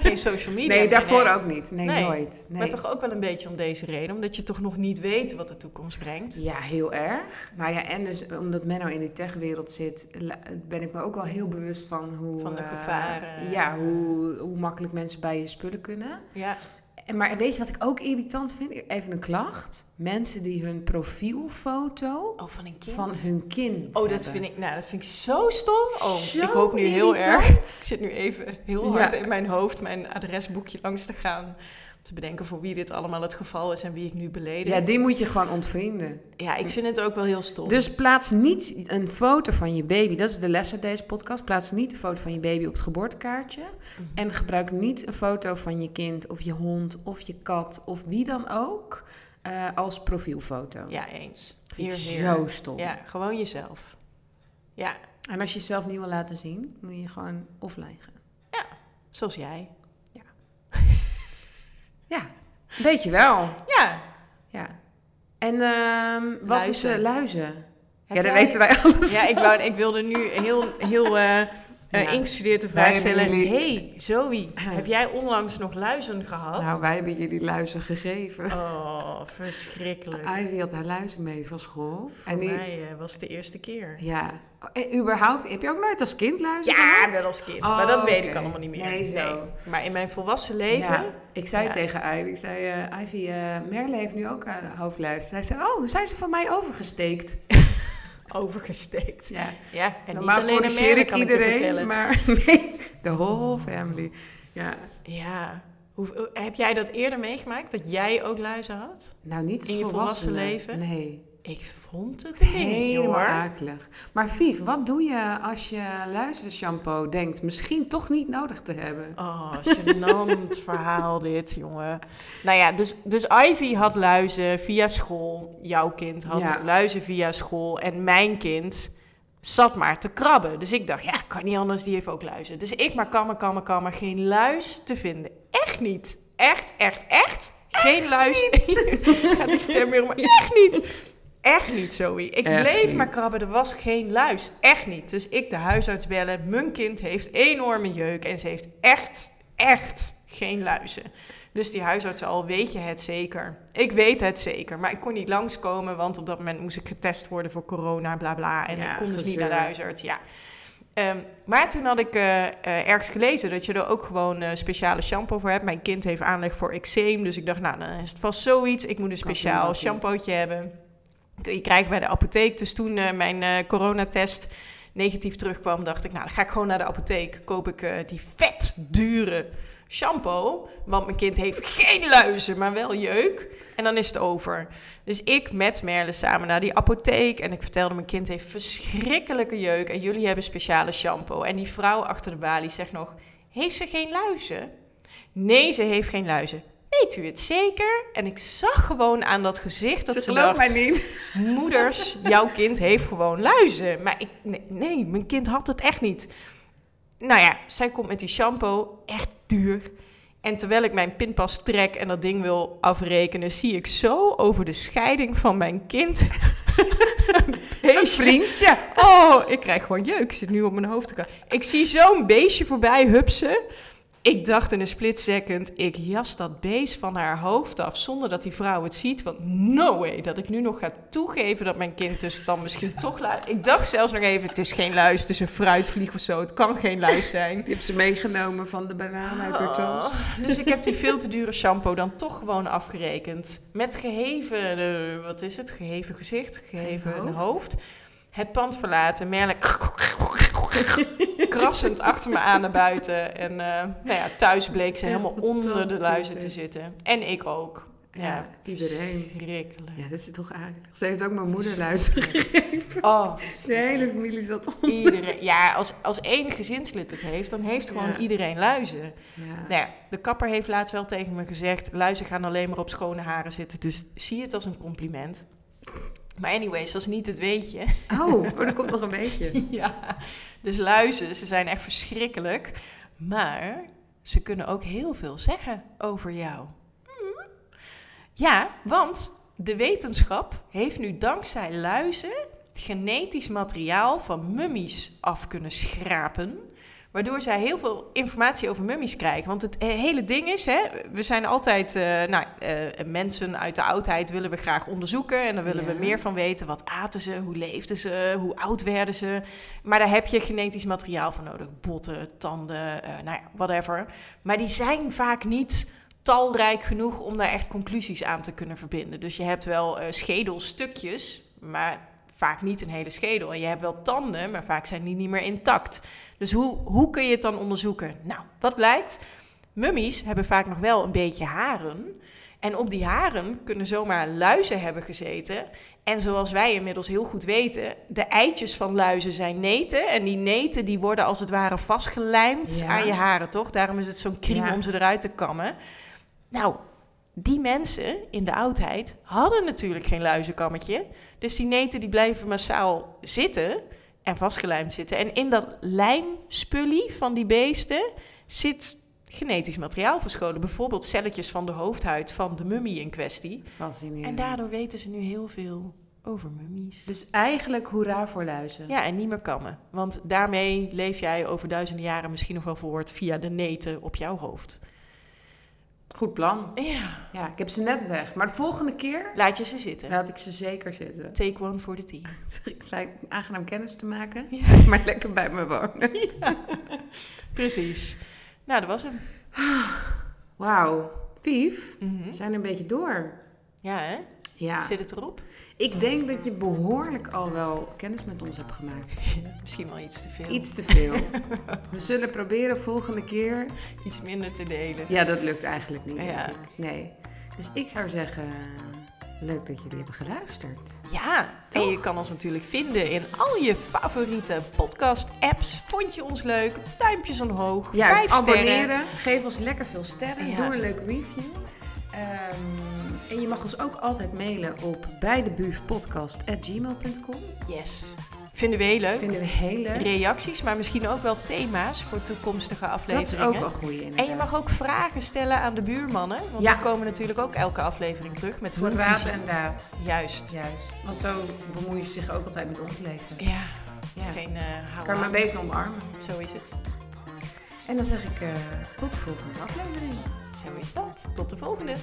Geen social media Nee, daarvoor nee. ook niet. Nee, Nee. nooit. Nee. Maar toch ook wel een beetje om deze reden, omdat je toch nog niet weet wat de toekomst brengt. Ja, heel erg. Nou ja, en dus omdat Menno in die techwereld zit, ben ik me ook wel heel bewust van hoe... Van de eh, gevaren. ja, hoe, hoe makkelijk mensen bij je spullen kunnen. Ja. En, maar weet je wat ik ook irritant vind? Even een klacht. Mensen die hun profielfoto Oh, van een kind? van hun kind Oh, dat vind ik, nou, dat vind ik zo stom. Oh, Zo ik hoop nu heel erg. Ik zit nu even heel hard Ja. in mijn hoofd mijn adresboekje langs te gaan. Te bedenken voor wie dit allemaal het geval is en wie ik nu beledig. Ja, die moet je gewoon ontvrienden. Ja, ik vind het ook wel heel stom. Dus plaats niet een foto van je baby. Dat is de les uit deze podcast. Plaats niet de foto van je baby op het geboortekaartje. Mhm. En gebruik niet een foto van je kind of je hond of je kat of wie dan ook eh, als profielfoto. Ja, eens. Hier, hier. zo stom. Ja, gewoon jezelf. Ja, En als je jezelf niet wil laten zien, moet je gewoon offline gaan. zoals jij. Ja, weet je wel. Ja. Ja. En ehm, wat Luizen. is eh, luizen? Heb ja, dat jij- weten wij alles. Ja, ik, wou, ik wilde nu heel, heel eh eh, Ja. ingestudeerd vraag hebben stellen. jullie- hey, Zoe, heb jij onlangs nog luizen gehad? Nou, wij hebben jullie luizen gegeven. Oh, verschrikkelijk. Ivy had haar luizen mee van school. Voor en die, mij eh, was het de eerste keer. Ja. En überhaupt, heb je ook nooit als kind luizen Ja, gehad? wel als kind. Oh, maar dat weet oké. ik allemaal niet meer. Nee, zo. Maar in mijn volwassen leven... Ja, ik zei Ja. tegen Ivy, ik zei, eh, Ivy, Merle heeft nu ook uh, hoofdluis. Zij zei, oh, zijn ze van mij overgesteekt? Overgesteekt. Ja, Ja, en normaal niet alleen een corrigeer ik ik iedereen, vertellen. maar nee, de whole family. Ja, Ja. Hoe, heb jij dat eerder meegemaakt? Dat jij ook luizen had? nou niet In je volwassen leven? Nee, Ik vond het een dingetje helemaal hoor. akelig. Maar Vief, wat doe je als je luizershampoo denkt misschien toch niet nodig te hebben? Oh, gênant verhaal dit, jongen. Nou ja, dus, dus Ivy had luizen via school. Jouw kind had Ja. luizen via school. En mijn kind zat maar te krabben. Dus ik dacht, ja, kan niet anders, die heeft ook luizen. Dus ik maar kammen, kammen, kammen. Geen luis te vinden. Echt niet. Echt, echt, echt. Geen luis. Gaat die stem weer maar echt niet. Echt niet, Zoe. Ik Echt bleef niet. maar krabben. Er was geen luis. Echt niet. Dus ik de huisarts bellen. Mijn kind heeft enorme jeuk. En ze heeft echt, echt geen luizen. Dus die huisarts al, weet je het zeker? Ik weet het zeker. Maar ik kon niet langskomen, want op dat moment moest ik getest worden voor corona, bla bla. En Ja, ik kon dus niet naar de huisarts, ja. Ehm, maar toen had ik eh, eh, ergens gelezen dat je er ook gewoon eh, speciale shampoo voor hebt. Mijn kind heeft aanleg voor eczeem, dus ik dacht, nou, dan is het vast zoiets. Ik moet een speciaal Kappie. shampootje hebben. Kun je krijgen bij de apotheek. Dus toen eh, mijn eh, coronatest negatief terugkwam, dacht ik, nou, dan ga ik gewoon naar de apotheek. Koop ik eh, die vet dure shampoo. Want mijn kind heeft geen luizen, maar wel jeuk. En dan is het over. Dus ik met Merle samen naar die apotheek. En ik vertelde, mijn kind heeft verschrikkelijke jeuk. En jullie hebben speciale shampoo. En die vrouw achter de balie zegt nog, heeft ze geen luizen? Nee, ze heeft geen luizen. Weet u het zeker? En ik zag gewoon aan dat gezicht dat Ze ze, dacht... mij niet. Moeders, jouw kind heeft gewoon luizen. Maar ik, nee, nee, mijn kind had het echt niet. Nou ja, zij komt met die shampoo, echt duur. En terwijl ik mijn pinpas trek en dat ding wil afrekenen, zie ik zo over de scheiding van mijn kind. een Een vriendje. Oh, ik krijg gewoon jeuk. Ik zit nu op mijn hoofd te kijken. Ik zie zo'n beestje voorbij hupsen. Ik dacht in een split second, ik jas dat beest van haar hoofd af zonder dat die vrouw het ziet. Want no way dat ik nu nog ga toegeven dat mijn kind dus dan misschien toch luistert. Ik dacht zelfs nog even, het is geen luis, het is een fruitvlieg of zo. Het kan geen luis zijn. Je hebt ze meegenomen van de banaan uit haar tas. Oh, dus ik heb die veel te dure shampoo dan toch gewoon afgerekend. Met geheven, eh, wat is het? Geheven gezicht, geheven Geheven hoofd. Het pand verlaten, Merle krassend achter me aan naar buiten. En eh, nou ja, thuis bleek ze Echt helemaal onder de luizen te zitten. En ik ook. Ja, Ja, iedereen. Verschrikkelijk. Ja, dat is toch eigenlijk. Ze heeft ook mijn moeder luisteren. Oh, De hele familie zat om. iedereen. Ja, als, als één gezinslid het heeft, dan heeft gewoon Ja. iedereen luizen. Ja. Nou ja, de kapper heeft laatst wel tegen me gezegd: luizen gaan alleen maar op schone haren zitten. Dus zie het als een compliment. Maar anyways, dat is niet het weetje. Oh, oh, er komt nog een beetje. ja, dus luizen, ze zijn echt verschrikkelijk. Maar ze kunnen ook heel veel zeggen over jou. Hm. Ja, want de wetenschap heeft nu dankzij luizen genetisch materiaal van mummies af kunnen schrapen. Waardoor zij heel veel informatie over mummies krijgen. Want het hele ding is, hè, we zijn altijd, eh, nou, eh, mensen uit de oudheid willen we graag onderzoeken. En daar willen Ja. we meer van weten. Wat aten ze, hoe leefden ze, hoe oud werden ze. Maar daar heb je genetisch materiaal voor nodig. Botten, tanden, eh, nou ja, whatever. Maar die zijn vaak niet talrijk genoeg om daar echt conclusies aan te kunnen verbinden. Dus je hebt wel eh, schedelstukjes, maar vaak niet een hele schedel. En je hebt wel tanden, maar vaak zijn die niet meer intact. Dus hoe, hoe kun je het dan onderzoeken? Nou, wat blijkt? Mummies hebben vaak nog wel een beetje haren. En op die haren kunnen zomaar luizen hebben gezeten. En zoals wij inmiddels heel goed weten, de eitjes van luizen zijn neten. En die neten die worden als het ware vastgelijmd Ja. aan je haren, toch? Daarom is het zo'n kriem Ja. om ze eruit te kammen. Nou, die mensen in de oudheid hadden natuurlijk geen luizenkammetje. Dus die neten die blijven massaal zitten en vastgelijmd zitten. En in dat lijmspullie van die beesten zit genetisch materiaal verscholen. Bijvoorbeeld celletjes van de hoofdhuid van de mummie in kwestie. Fascinerend. En daardoor weten ze nu heel veel over mummies. Dus eigenlijk hoera voor luizen. Ja, en niet meer kammen. Want daarmee leef jij over duizenden jaren misschien nog wel voort via de neten op jouw hoofd. Goed plan. Ja, Ja, ik heb ze net weg. Maar de volgende keer laat je ze zitten. laat ik ze zeker zitten. Take one for the team. Gelijk aangenaam kennis te maken. Ja. Maar lekker bij me wonen. Precies. Nou, dat was hem. Wauw. Pief, Mhm. we zijn een beetje door. Ja, hè? Ja. Zit het erop? Ik denk dat je behoorlijk al wel kennis met ons hebt gemaakt. Misschien wel iets te veel. Iets te veel. We zullen proberen volgende keer. Iets minder te delen. Ja, dat lukt eigenlijk niet. denk Ja. ik. Nee. Dus ik zou zeggen, leuk dat jullie hebben geluisterd. Ja, en Toch? je kan ons natuurlijk vinden in al je favoriete podcast-apps. Vond je ons leuk? Duimpjes omhoog. Juist, vijf sterren. abonneren. Geef ons lekker veel sterren. Ja. Doe een leuk review. Ehm, en je mag ons ook altijd mailen op bijdebuurpodcast.gmail.com. Yes. Vinden we heel leuk. Vinden we heel leuk. Reacties, maar misschien ook wel thema's voor toekomstige Dat is afleveringen. ook wel goed inderdaad. En je mag ook vragen stellen aan de buurmannen. Want Ja. die komen natuurlijk ook elke aflevering terug met Voor hun raad en daad. Juist. Juist. Want zo bemoeien ze zich ook altijd met ons leven. Ja, is Ja. geen uh, Kan maar beter omarmen. Zo is het. En dan zeg ik eh, tot de volgende aflevering zo is dat. Tot de volgende.